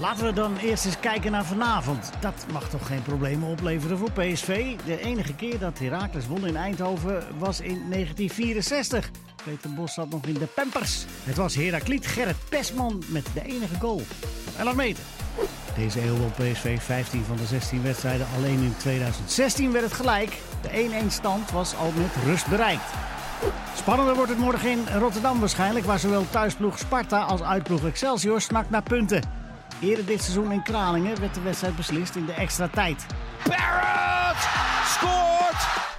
Laten we dan eerst eens kijken naar vanavond. Dat mag toch geen problemen opleveren voor PSV? De enige keer dat Heracles won in Eindhoven was in 1964. Peter Bos zat nog in de Pampers. Het was Herakliet Gerrit Pesman met de enige goal. 11 meter. Deze eeuw won PSV 15 van de 16 wedstrijden. Alleen in 2016 werd het gelijk. De 1-1 stand was al met rust bereikt. Spannender wordt het morgen in Rotterdam waarschijnlijk, waar zowel thuisploeg Sparta als uitploeg Excelsior snakt naar punten. Eerder dit seizoen in Kralingen werd de wedstrijd beslist in de extra tijd. Barrett scoort!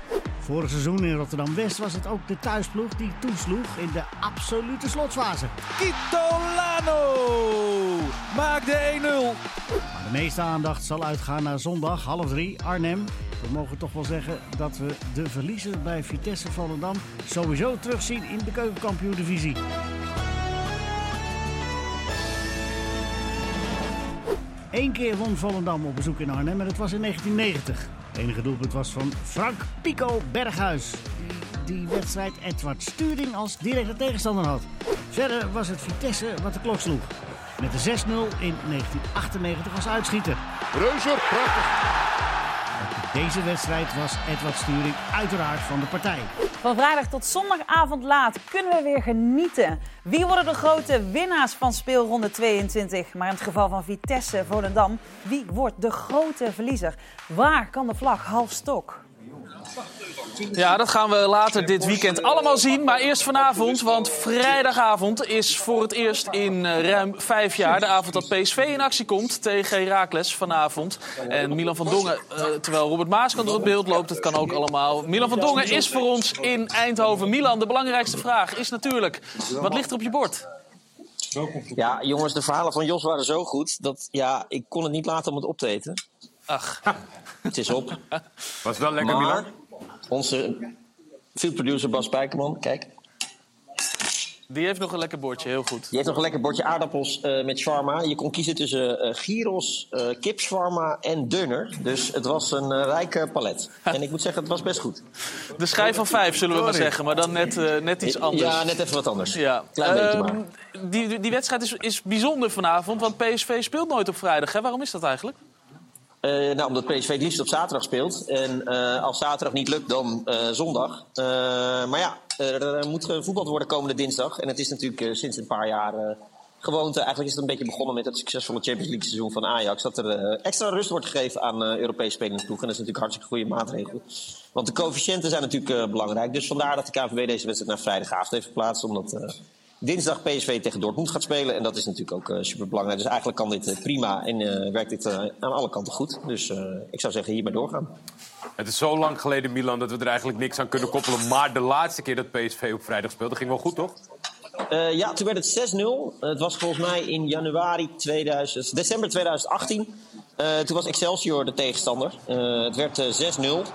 Vorig seizoen in Rotterdam-West was het ook de thuisploeg die toesloeg in de absolute slotsfase. Kitolano maakt de 1-0. Maar de meeste aandacht zal uitgaan naar zondag half drie Arnhem. We mogen toch wel zeggen dat we de verliezer bij Vitesse Volendam sowieso terugzien in de keukenkampioen-divisie. Eén keer won Volendam op bezoek in Arnhem en dat was in 1990. Het enige doelpunt was van Frank Pico Berghuis. Die wedstrijd Edward Sturing als directe tegenstander had. Verder was het Vitesse wat de klok sloeg. Met de 6-0 in 1998 als uitschieter. Reuzer, prachtig. Deze wedstrijd was Edward Sturing uiteraard van de partij. Van vrijdag tot zondagavond laat kunnen we weer genieten. Wie worden de grote winnaars van speelronde 22? Maar in het geval van Vitesse Volendam, wie wordt de grote verliezer? Waar kan de vlag half stok? Ja, dat gaan we later dit weekend allemaal zien. Maar eerst vanavond, want vrijdagavond is voor het eerst in eh, ruim vijf jaar... de avond dat PSV in actie komt tegen Heracles vanavond. En Milan van Dongen, eh, terwijl Robert Maaskant door het beeld loopt, dat kan ook allemaal. Milan van Dongen is voor ons in Eindhoven. Milan, de belangrijkste vraag is natuurlijk, wat ligt er op je bord? Ja, jongens, de verhalen van Jos waren zo goed dat ja, ik kon het niet laten om het op te eten. Ach. Het is op. Was wel lekker, maar Milan? Onze field-producer Bas Spijkerman, kijk, Die heeft nog een lekker bordje, heel goed. die heeft nog een lekker bordje aardappels eh, met shawarma. Je kon kiezen tussen eh gyros, eh kipshawarma en dunner. Dus het was een eh, rijke palet. En ik moet zeggen, het was best goed. De schijf van vijf, zullen we maar zeggen. Maar dan net, eh, net iets anders. Ja, net even wat anders. Ja. Klein beetje Ehm, maar. Die, die, die wedstrijd is, is bijzonder vanavond, want PSV speelt nooit op vrijdag. Hè? Waarom is dat eigenlijk? Eh, nou, omdat PSV het liefst op zaterdag speelt. En eh, als zaterdag niet lukt, dan eh, zondag. Maar ja, er, moet gevoetbald worden komende dinsdag. En het is natuurlijk sinds een paar jaar gewoonte. Eigenlijk is het een beetje begonnen met het succesvolle Champions League seizoen van Ajax. Dat er extra rust wordt gegeven aan Europese spelende ploegen. En dat is natuurlijk hartstikke goede maatregel. Want de coëfficiënten zijn natuurlijk belangrijk. Dus vandaar dat de KNVB deze wedstrijd naar vrijdagavond heeft geplaatst. Omdat dinsdag PSV tegen Dortmund gaat spelen. En dat is natuurlijk ook eh, super belangrijk. Dus eigenlijk kan dit eh, prima en eh, werkt dit aan alle kanten goed. Dus ik zou zeggen hiermee doorgaan. Het is zo lang geleden, Milan, dat we er eigenlijk niks aan kunnen koppelen. Maar de laatste keer dat PSV op vrijdag speelde, ging wel goed, toch? Ja, toen werd het 6-0. Het was volgens mij in januari 2000, december 2018. Eh, toen was Excelsior de tegenstander. Het werd eh, 6-0.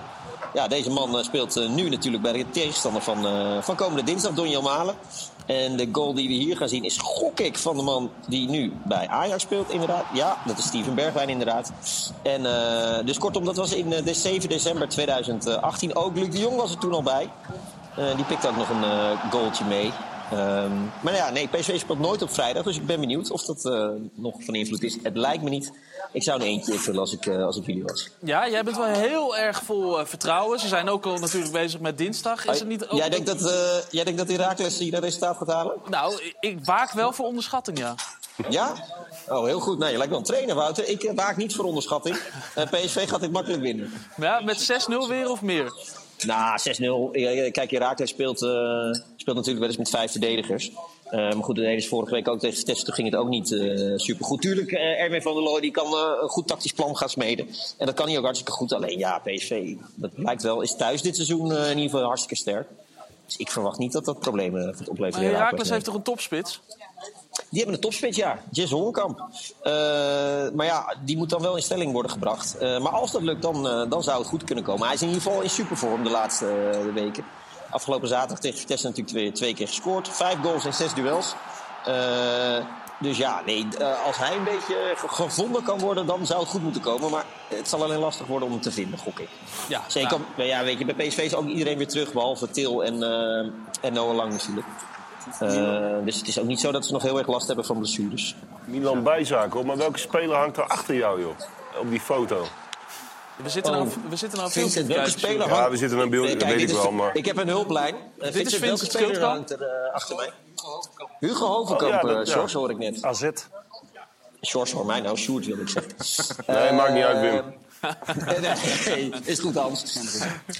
ja, deze man speelt nu natuurlijk bij de tegenstander van, van komende dinsdag, Donjan Malen. En de goal die we hier gaan zien is gok ik van de man die nu bij Ajax speelt, inderdaad. Ja, dat is Steven Bergwijn inderdaad. En eh, dus kortom, dat was in eh, de 7 december 2018. Ook Luc de Jong was er toen al bij. Eh, die pikt ook nog een eh, goaltje mee. Ehm, maar ja, nee, PSV speelt nooit op vrijdag. Dus ik ben benieuwd of dat eh, nog van invloed is. Het lijkt me niet. Ik zou er eentje invullen als ik, eh, als ik jullie was. Ja, jij bent wel heel erg vol eh, vertrouwen. Ze zijn ook al natuurlijk bezig met dinsdag. Is het niet ook... Jij denkt dat, eh jij denkt dat Herakles hier dat resultaat gaat halen? Nou, ik- waak wel voor onderschatting, ja. Ja? Oh, heel goed. Nou, je lijkt wel een trainer, Wouter. Ik waak niet voor onderschatting. Eh, PSV gaat dit makkelijk winnen. Maar ja, met 6-0 weer of meer? Nou, 6-0. Ja, ja, Kijk, Herakles speelt, eh, speelt natuurlijk wel eens met vijf verdedigers. Eh, maar goed, dat deden ze vorige week ook tegen Vitesse. Ging het ook niet eh super goed. Tuurlijk, Erwin van der Looy die kan een goed tactisch plan gaan smeden. En dat kan hij ook hartstikke goed. Alleen ja, PSV, dat lijkt wel, is thuis dit seizoen in ieder geval hartstikke sterk. Dus ik verwacht niet dat dat problemen gaat opleveren. Maar Herakles heeft toch een topspits? Die hebben een topspits, ja. Jess Horenkamp. Eh, maar ja, die moet dan wel in stelling worden gebracht. Eh, maar als dat lukt, dan, eh, dan zou het goed kunnen komen. Hij is in ieder geval in supervorm de laatste eh, weken. Afgelopen zaterdag tegen Vitesse natuurlijk twee, twee keer gescoord. Vijf goals in zes duels. Dus ja, nee, als hij een beetje ge- gevonden kan worden, dan zou het goed moeten komen. Maar het zal alleen lastig worden om hem te vinden, gok ik. Ja, Zeker, nou, ja, weet je, bij PSV is ook iedereen weer terug, behalve Til en, en Noah Lang natuurlijk. Eh, dus het is ook niet zo dat ze nog heel erg last hebben van blessures. Milan bijzaken, hoor. Maar welke speler hangt er achter jou, joh? Op die foto. We zitten Oh. nou, we zitten nou filmpje te kijken, speler. Ja, we zitten aan beeld, dat weet ik wel, maar... Ik heb een hulplijn. Dit is welke Vincent speler hangt er eh, achter mij? Hugo Hovenkamp, Oh, ja, dat- eh, ja. Hoor ik net. AZ. Sjors hoor mij nou, Sjoerd wil ik zeggen. Nee, maakt niet uit, Wim. nee, is goed Hans.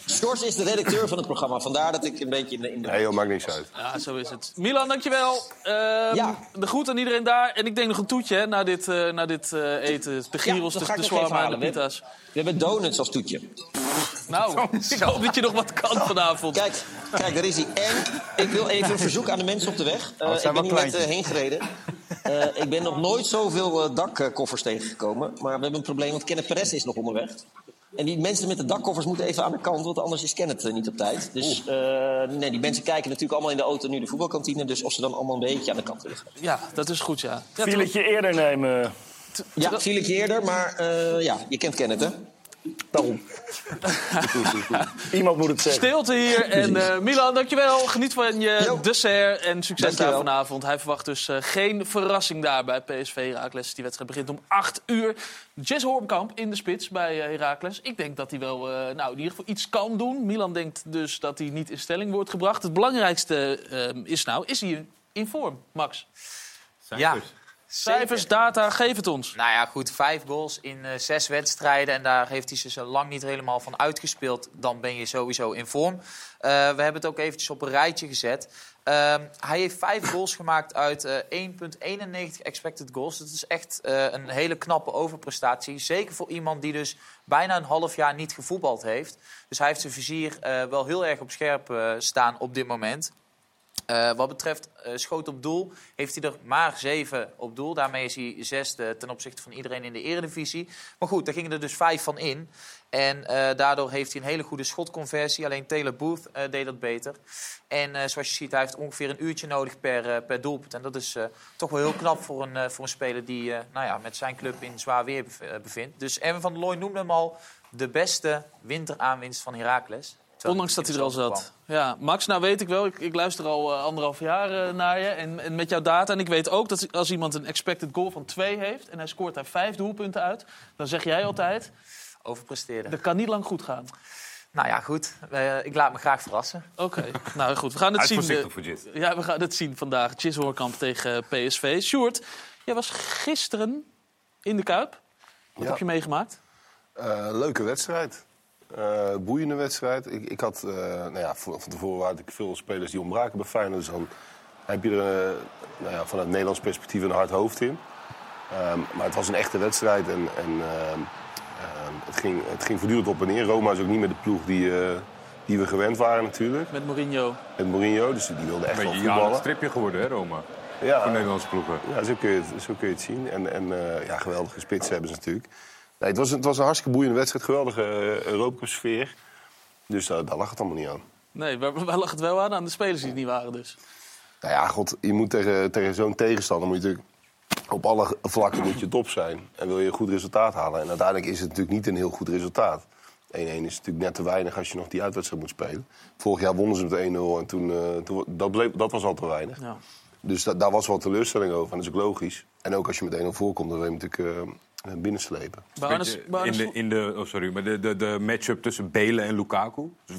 Sjors is de redacteur van het programma, vandaar dat ik een beetje in de... In de... Nee, joh, maakt niks uit. Ja, zo is het. Milan, dankjewel. Ehm Ja. De groet aan iedereen daar. En ik denk nog een toetje hè, na dit, eh, na dit eh, eten. De gyros, de, de shawarma en de. We pita's. We hebben donuts als toetje. Nou, ik hoop dat je nog wat kan vanavond. Kijk, kijk, daar is hij. En ik wil even een verzoek aan de mensen op de weg. Het ik ben wel hier net heen gereden. Eh, ik ben nog nooit zoveel eh, dakkoffers tegengekomen. Maar we hebben een probleem, want Kenneth Perez is nog onderweg. En die mensen met de dakkoffers moeten even aan de kant, want anders is Kenneth eh, niet op tijd. Dus eh, nee, die mensen kijken natuurlijk allemaal in de auto nu de voetbalkantine. Dus of ze dan allemaal een beetje aan de kant willen gaan. Ja, dat is goed, ja. ja Filetje eerder nemen. Ja, viel ik je eerder, maar eh, ja, je kent Kenneth, hè? Daarom. Iemand moet het zeggen. Stilte hier. En eh, Milan, dankjewel. Geniet van je Jo. dessert en succes daar Dankjewel. vanavond. Hij verwacht dus eh, geen verrassing daar bij PSV Heracles. Die wedstrijd begint om 8 uur. Jess Hormkamp in de spits bij Heracles. Ik denk dat hij wel eh, nou, in ieder geval iets kan doen. Milan denkt dus dat hij niet in stelling wordt gebracht. Het belangrijkste is nou, is hij in vorm, Max? Ja, Cijfers, data, geef het ons. Nou ja, goed, vijf goals in eh, zes wedstrijden. En daar heeft hij ze zo lang niet helemaal van uitgespeeld. Dan ben je sowieso in vorm. Eh, we hebben het ook eventjes op een rijtje gezet. Ehm, hij heeft vijf goals gemaakt uit eh 1,91 expected goals. Dat is echt eh, een hele knappe overprestatie. Zeker voor iemand die dus bijna een half jaar niet gevoetbald heeft. Dus hij heeft zijn vizier eh, wel heel erg op scherp eh, staan op dit moment. Eh, wat betreft eh, schoot op doel, heeft hij er maar zeven op doel. Daarmee is hij zesde ten opzichte van iedereen in de eredivisie. Maar goed, daar gingen er dus vijf van in. En eh, daardoor heeft hij een hele goede schotconversie. Alleen Taylor Booth deed dat beter. En zoals je ziet, hij heeft ongeveer een uurtje nodig per, per doelpunt. En dat is toch wel heel knap voor een, voor een speler die nou ja, met zijn club in zwaar weer bev- bevindt. Dus Erwin van der Looy noemde hem al de beste winteraanwinst van Heracles. Ondanks dat hij er al zat. Ja, Max, nou weet ik wel, ik, ik luister al eh, anderhalf jaar eh, naar je. En, en met jouw data, en ik weet ook dat als iemand een expected goal van 2 heeft... en hij scoort daar vijf doelpunten uit, dan zeg jij altijd... Overpresteren. Dat kan niet lang goed gaan. Nou ja, goed. Eh, ik laat me graag verrassen. Oké, nou goed, we gaan het zien. voor. Ja, we gaan het zien vandaag. Hoorkamp tegen PSV. Sjoerd, jij was gisteren in de Kuip. Wat Ja. heb je meegemaakt? Eh, leuke wedstrijd. Eh, boeiende wedstrijd. Ik, ik had, eh, nou ja, van, van tevoren had ik veel spelers die ontbraken bij Feyenoord. Dus dan heb je er eh, nou ja, vanuit Nederlands perspectief een hard hoofd in. Ehm, maar het was een echte wedstrijd en, en ehm, ehm, het, ging, het ging voortdurend op en neer. Roma is ook niet meer de ploeg die, eh, die we gewend waren natuurlijk. Met Mourinho. Met Mourinho, dus die wilde echt Een wel beetje een voetballen. stripje geworden, hè, Roma? Ja. Voor Nederlandse ploegen. Ja, zo kun je het, zo kun je het zien. En, en eh, ja, geweldige spits hebben ze natuurlijk. Nee, het, was, het was een hartstikke boeiende wedstrijd. Geweldige uh, Europa Cup sfeer. Dus daar, daar lag het allemaal niet aan. Nee, waar, waar lag het wel aan? Aan de spelers die het niet waren dus. Nou ja, god, je moet tegen, tegen zo'n tegenstander moet je natuurlijk op alle vlakken moet je top zijn. En wil je een goed resultaat halen. En uiteindelijk is het natuurlijk niet een heel goed resultaat. 1-1 is natuurlijk net te weinig als je nog die uitwedstrijd moet spelen. Vorig jaar wonnen ze met 1-0 en toen, eh, toen dat, bleef, dat was al te weinig. Ja. Dus da- daar was wel teleurstelling over. En dat is ook logisch. En ook als je met 1-0 voorkomt, dan wil je natuurlijk eh, binnenslepen. Arne in de, in de, oh sorry, maar de, de, de matchup tussen Belen en Lukaku. Dus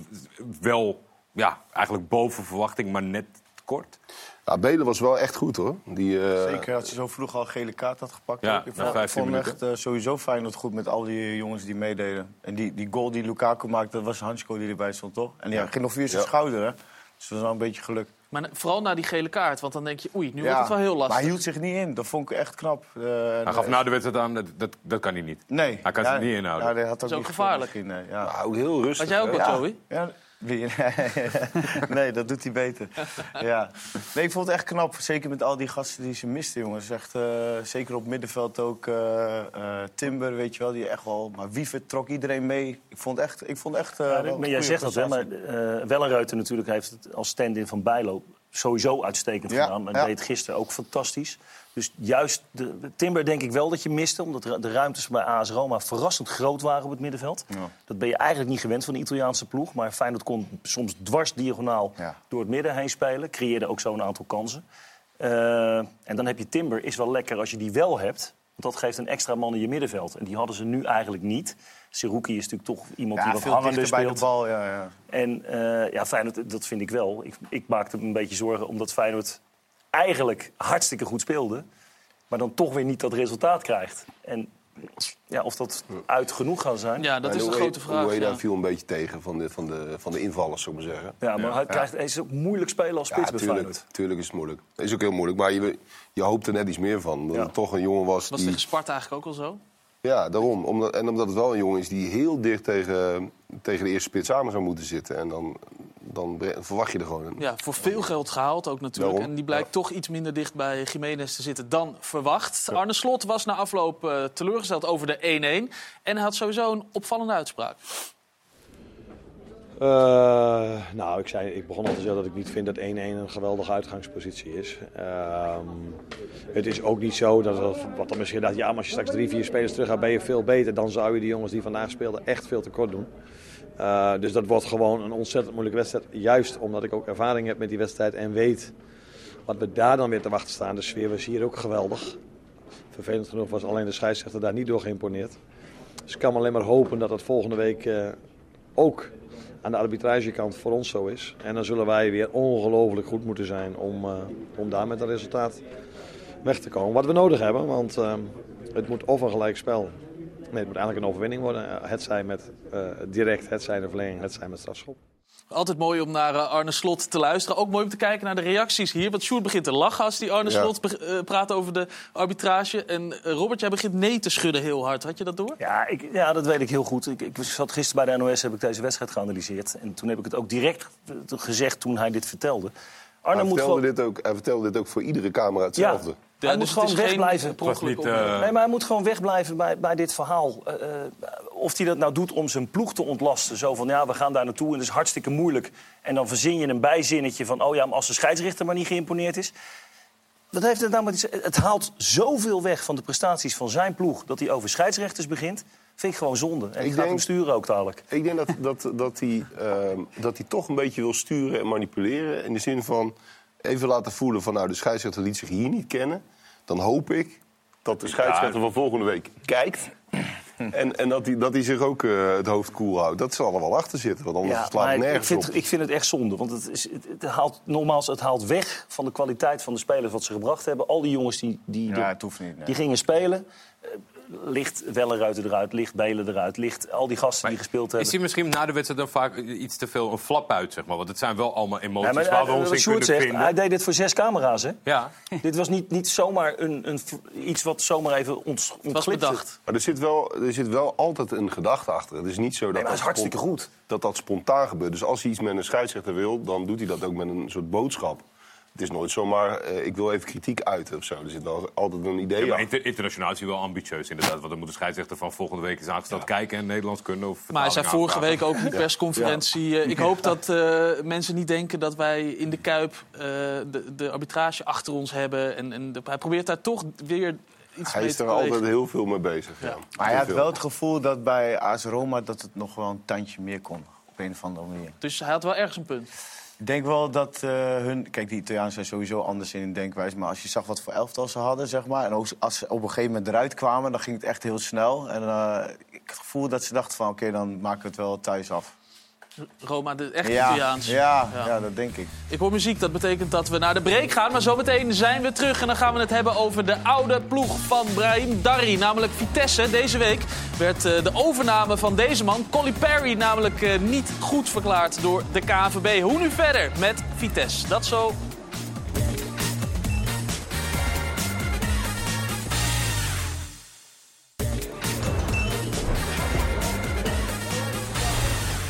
wel, ja, eigenlijk boven verwachting, maar net kort. Nou, Belen was wel echt goed hoor. Die, eh, Zeker als je zo vroeg al een gele kaart had gepakt. Ja. Ik na vond, 15 vond minuten. echt eh, sowieso Feyenoord goed met al die jongens die meededen. En die, die goal die Lukaku maakte, dat was Hansko die erbij stond, toch? En die ging nog via zijn Ja. schouder, hè? Dus dat was wel een beetje geluk. Maar vooral na die gele kaart, want dan denk je, oei, nu wordt het wel heel Maar lastig. hij hield zich niet in. Dat vond ik echt knap. Eh, Hij gaf na de wedstrijd aan, dat, dat, dat kan hij niet. Nee. Hij kan ja, zich niet inhouden. Ja, dat had ook is ook niet gevaarlijk. misschien, nee, ja. nou, heel rustig. Had jij ook wat, Ja. Joey? Ja, wie? nee, dat doet hij beter. Ja. Nee, ik vond het echt knap. Zeker met al die gasten die ze misten, jongens. Echt, eh, zeker op middenveld ook. eh, eh, Timber, weet je wel, die echt wel... Maar Wiever trok iedereen mee. Ik vond echt... Ik vond echt Ja, wel maar jij zegt dat, hè, maar Wellenruiter natuurlijk heeft het als stand-in van Bijlo sowieso uitstekend Ja, gedaan. Ja. deed gisteren ook fantastisch. Dus juist de, Timber denk ik wel dat je miste. Omdat de, ruimtes bij AS Roma verrassend groot waren op het middenveld. Ja. Dat ben je eigenlijk niet gewend van de Italiaanse ploeg. Maar Feyenoord kon soms dwars diagonaal Ja. door het midden heen spelen. Creëerde ook zo een aantal kansen. Eh, en dan heb je Timber, is wel lekker als je die wel hebt. Want dat geeft een extra man in je middenveld. En die hadden ze nu eigenlijk niet. Seruki is natuurlijk toch iemand die wat veel hangender dichter bij de speelt. bal, ja, ja. En eh, ja, Feyenoord, dat vind ik wel. Ik, ik maakte me een beetje zorgen omdat Feyenoord eigenlijk hartstikke goed speelde. Maar dan toch weer niet dat resultaat krijgt. En ja, of dat uit genoeg gaat zijn. Ja, dat is de Ueda- grote vraag. Ueda ja. viel een beetje tegen van de, van de, van de invallers, zou ik maar zeggen. Ja, maar hij, krijgt, is ook moeilijk spelen als spits Ja, tuurlijk, tuurlijk is het moeilijk. Dat is ook heel moeilijk, maar je, je hoopt er net iets meer van. Dat Ja. het toch een jongen was Was die... tegen Sparta eigenlijk ook al zo? Ja, daarom. Omdat, en omdat het wel een jongen is die heel dicht tegen, tegen de eerste spits samen zou moeten zitten. En dan, dan verwacht je er gewoon een. Ja, voor veel geld gehaald ook natuurlijk. Daarom, En die blijkt ja. toch iets minder dicht bij Jiménez te zitten dan verwacht. Arne Slot was na afloop eh, teleurgesteld over de 1-1. En hij had sowieso een opvallende uitspraak. Eh, nou, ik, zei, ik begon al te zeggen dat ik niet vind dat 1-1 een geweldige uitgangspositie is. Ehm, het is ook niet zo dat, wat dan misschien dacht, ja, maar als je straks drie, vier spelers terug gaat, ben je veel beter. Dan zou je die jongens die vandaag speelden echt veel tekort doen. Eh, dus dat wordt gewoon een ontzettend moeilijke wedstrijd. Juist omdat ik ook ervaring heb met die wedstrijd en weet wat we daar dan weer te wachten staan. De sfeer was hier ook geweldig. Vervelend genoeg was alleen de scheidsrechter daar niet door geïmponeerd. Dus ik kan alleen maar hopen dat het volgende week eh, ook aan de arbitragekant voor ons zo is. En dan zullen wij weer ongelooflijk goed moeten zijn om, eh, om daar met een resultaat weg te komen. Wat we nodig hebben, want eh, het moet of een gelijk spel. Nee, het moet eigenlijk een overwinning worden. Eh, Het zij met direct, het zij de verlenging, het zij met strafschop. Altijd mooi om naar eh, Arne Slot te luisteren. Ook mooi om te kijken naar de reacties hier. Want Sjoerd begint te lachen als die Arne Ja. Slot eh, praat over de arbitrage. En eh, Robert, jij begint nee te schudden heel hard. Had je dat door? Ja, ik, ja, dat weet ik heel goed. Ik, ik zat gisteren bij de NOS, heb ik deze wedstrijd geanalyseerd. En toen heb ik het ook direct gezegd toen hij dit vertelde. Arne hij, moet vertelde gewoon... dit ook, hij vertelde dit ook voor iedere camera hetzelfde. Ja, hij dus moet gewoon geen wegblijven. niet, op- eh, Nee, maar hij moet gewoon wegblijven bij, bij dit verhaal. Eh, eh, of hij dat nou doet om zijn ploeg te ontlasten. Zo van, ja, we gaan daar naartoe en dat is hartstikke moeilijk. En dan verzin je een bijzinnetje van... oh ja, maar als de scheidsrechter maar niet geïmponeerd is... Dat heeft het, nou het haalt zoveel weg van de prestaties van zijn ploeg... dat hij over scheidsrechters begint. Vind ik gewoon zonde. En ik, ga denk- hem sturen ook dadelijk. Ik denk dat, dat, dat, hij, ehm, dat hij toch een beetje wil sturen en manipuleren. In de zin van even laten voelen van nou, de scheidsrechter liet zich hier niet kennen. Dan hoop ik dat de scheidsrechter van volgende week kijkt. En, en dat, hij, dat hij zich ook eh, het hoofd koel houdt. Dat zal er wel achter zitten, want anders slaat maar het ik nergens vind, op. ik vind het echt zonde. Want het, is, het, het haalt, nogmaals, het haalt weg van de kwaliteit van de spelers wat ze gebracht hebben. Al die jongens die, die, Ja, niet. nee. die gingen spelen. Ligt Welleruiter eruit, ligt Belen eruit, ligt al die gasten die gespeeld Is hebben. hij misschien na de wedstrijd dan vaak iets te veel een flap uit, zeg maar? Want het zijn wel allemaal emoties Ja, maar, waar we eh, ons in Sjoerd kunnen zegt, vinden. hij deed dit voor zes camera's, hè? Ja. dit was niet, niet zomaar een, een, iets wat zomaar even ont, was ontglipte. bedacht. Maar er zit, wel, er zit wel altijd een gedachte achter. Het is niet zo dat Nee, maar hij is dat hartstikke goed. dat dat spontaan gebeurt. Dus als hij iets met een scheidsrechter wil, dan doet hij dat ook met een soort boodschap. Het is nooit zomaar, eh, ik wil even kritiek uiten of zo. Er zit al- altijd een idee Ja, maar achter. inter- internationaal is hij wel ambitieus inderdaad. Want dan moet de scheidsrechter van volgende week eens aangesteld kijken... en Nederlands kunnen of Maar hij zei vorige week ook in de persconferentie... eh, ik hoop dat eh, mensen niet denken dat wij in de Kuip eh, de, de arbitrage achter ons hebben. En, en de- hij probeert daar toch weer iets Hij mee is er altijd heel veel mee bezig. Ja. Maar hij had wel het gevoel dat bij AS Roma dat het nog wel een tandje meer kon. Op een of andere manier. Dus hij had wel ergens een punt. Ik denk wel dat eh, hun... Kijk, die Italianen zijn sowieso anders in hun denkwijze. Maar als je zag wat voor elftal ze hadden, zeg maar... en ook als ze op een gegeven moment eruit kwamen, dan ging het echt heel snel. En eh, ik had het gevoel dat ze dachten van... oké, dan maken we het wel thuis af. Roma, de echte ja, Italiaans. Ja, ja. dat denk ik. Ik hoor muziek, dat betekent dat we naar de break gaan. Maar zometeen zijn we terug en dan gaan we het hebben over de oude ploeg van Brahim Darri. Namelijk Vitesse. Deze week werd eh, de overname van deze man, Colly Perry, namelijk eh, niet goed verklaard door de KNVB. Hoe nu verder met Vitesse? Dat zo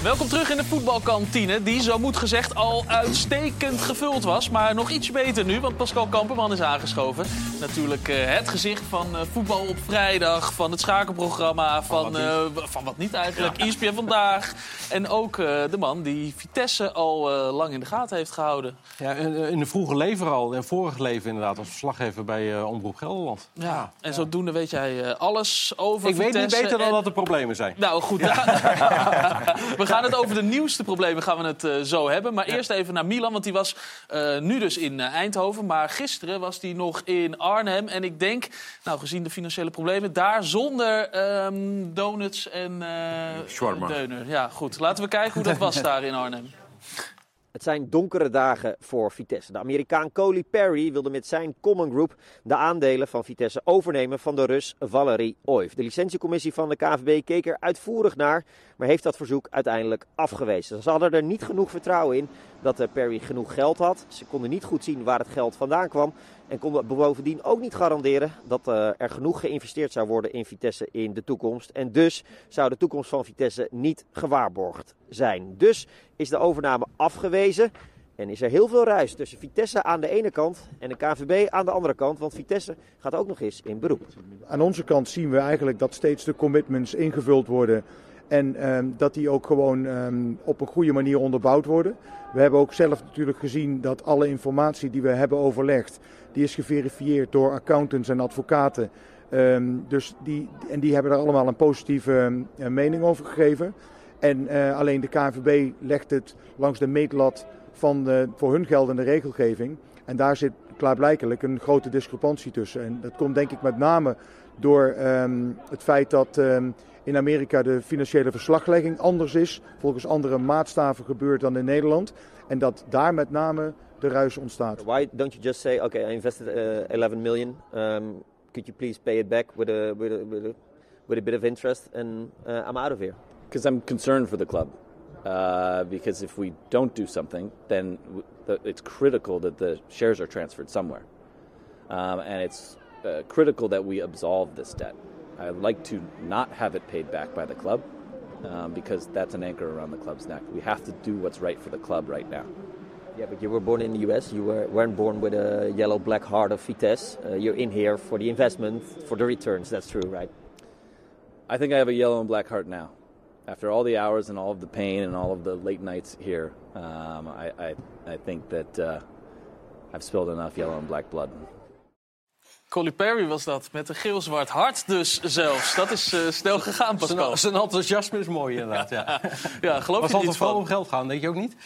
Welkom terug in de voetbalkantine, die zo moet gezegd al uitstekend gevuld was. Maar nog iets beter nu, want Pascal Kamperman is aangeschoven. Natuurlijk eh, het gezicht van eh, voetbal op vrijdag, van het schakelprogramma, van, eh, van wat niet eigenlijk, ESPN Vandaag. En ook eh, de man die Vitesse al lang in de gaten heeft gehouden. Ja, in, de vroege leven al, en vorig leven inderdaad, als verslaggever bij Omroep Gelderland. Ja, en zodoende weet jij alles over Ik weet niet beter dan en- dat er problemen zijn. Nou goed, we gaan het over de nieuwste problemen gaan we het zo hebben. Maar eerst even naar Milan, want die was nu dus in Eindhoven. Maar gisteren was die nog in Arnhem. En ik denk, nou gezien de financiële problemen, daar zonder ehm, donuts en eh Shawarma. deuner. Ja, goed. Laten we kijken hoe dat was daar in Arnhem. Het zijn donkere dagen voor Vitesse. De Amerikaan Coley Perry wilde met zijn Common Group de aandelen van Vitesse overnemen van de Rus Valery Oiv. De licentiecommissie van de KVB keek er uitvoerig naar, maar heeft dat verzoek uiteindelijk afgewezen. Ze hadden er niet genoeg vertrouwen in dat eh, Perry genoeg geld had. Ze konden niet goed zien waar het geld vandaan kwam. En konden bovendien ook niet garanderen dat eh, er genoeg geïnvesteerd zou worden in Vitesse in de toekomst. En dus zou de toekomst van Vitesse niet gewaarborgd zijn. Dus is de overname afgewezen. En is er heel veel ruis tussen Vitesse aan de ene kant en de KVB aan de andere kant. Want Vitesse gaat ook nog eens in beroep. Aan onze kant zien we eigenlijk dat steeds de commitments ingevuld worden. En ehm, dat die ook gewoon ehm, op een goede manier onderbouwd worden. We hebben ook zelf natuurlijk gezien dat alle informatie die we hebben overlegd, die is geverifieerd door accountants en advocaten. Ehm, dus die, en die hebben er allemaal een positieve eh, mening over gegeven. En eh, alleen de KNVB legt het langs de meetlat van de voor hun geldende regelgeving. En daar zit klaarblijkelijk een grote discrepantie tussen. En dat komt denk ik met name door ehm, het feit dat ehm, in Amerika de financiële verslaglegging anders is, volgens andere maatstaven gebeurt dan in Nederland. En dat daar met name de ruis ontstaat. Why don't you just say, okay, I invested uh, 11 million. Um, could you please pay it back with a, with a, with a, with a bit of interest and uh, I'm out of here? because I'm concerned for the club. Uh, because if we don't do something, then w- the, it's critical that the shares are transferred somewhere. Um, and it's uh, critical that we absolve this debt. I'd like to not have it paid back by the club um, because that's an anchor around the club's neck. We have to do what's right for the club right now. Yeah, but you were born in the US. You were, weren't born with a yellow black heart of Vitesse. Uh, you're in here for the investment, for the returns. That's true, right? I think I have a yellow and black heart now. After all the hours and all of the pain and all of the late nights here, um, I, I, I think that uh, I've spilled enough yellow and black blood. Colly Perry was dat, met een geel-zwart hart dus zelfs. Dat is eh, snel gegaan, Pascal. Zijn, zijn enthousiasme is mooi inderdaad, ja. Ja, geloof Was je niet vooral van? om geld gaan, denk je ook niet?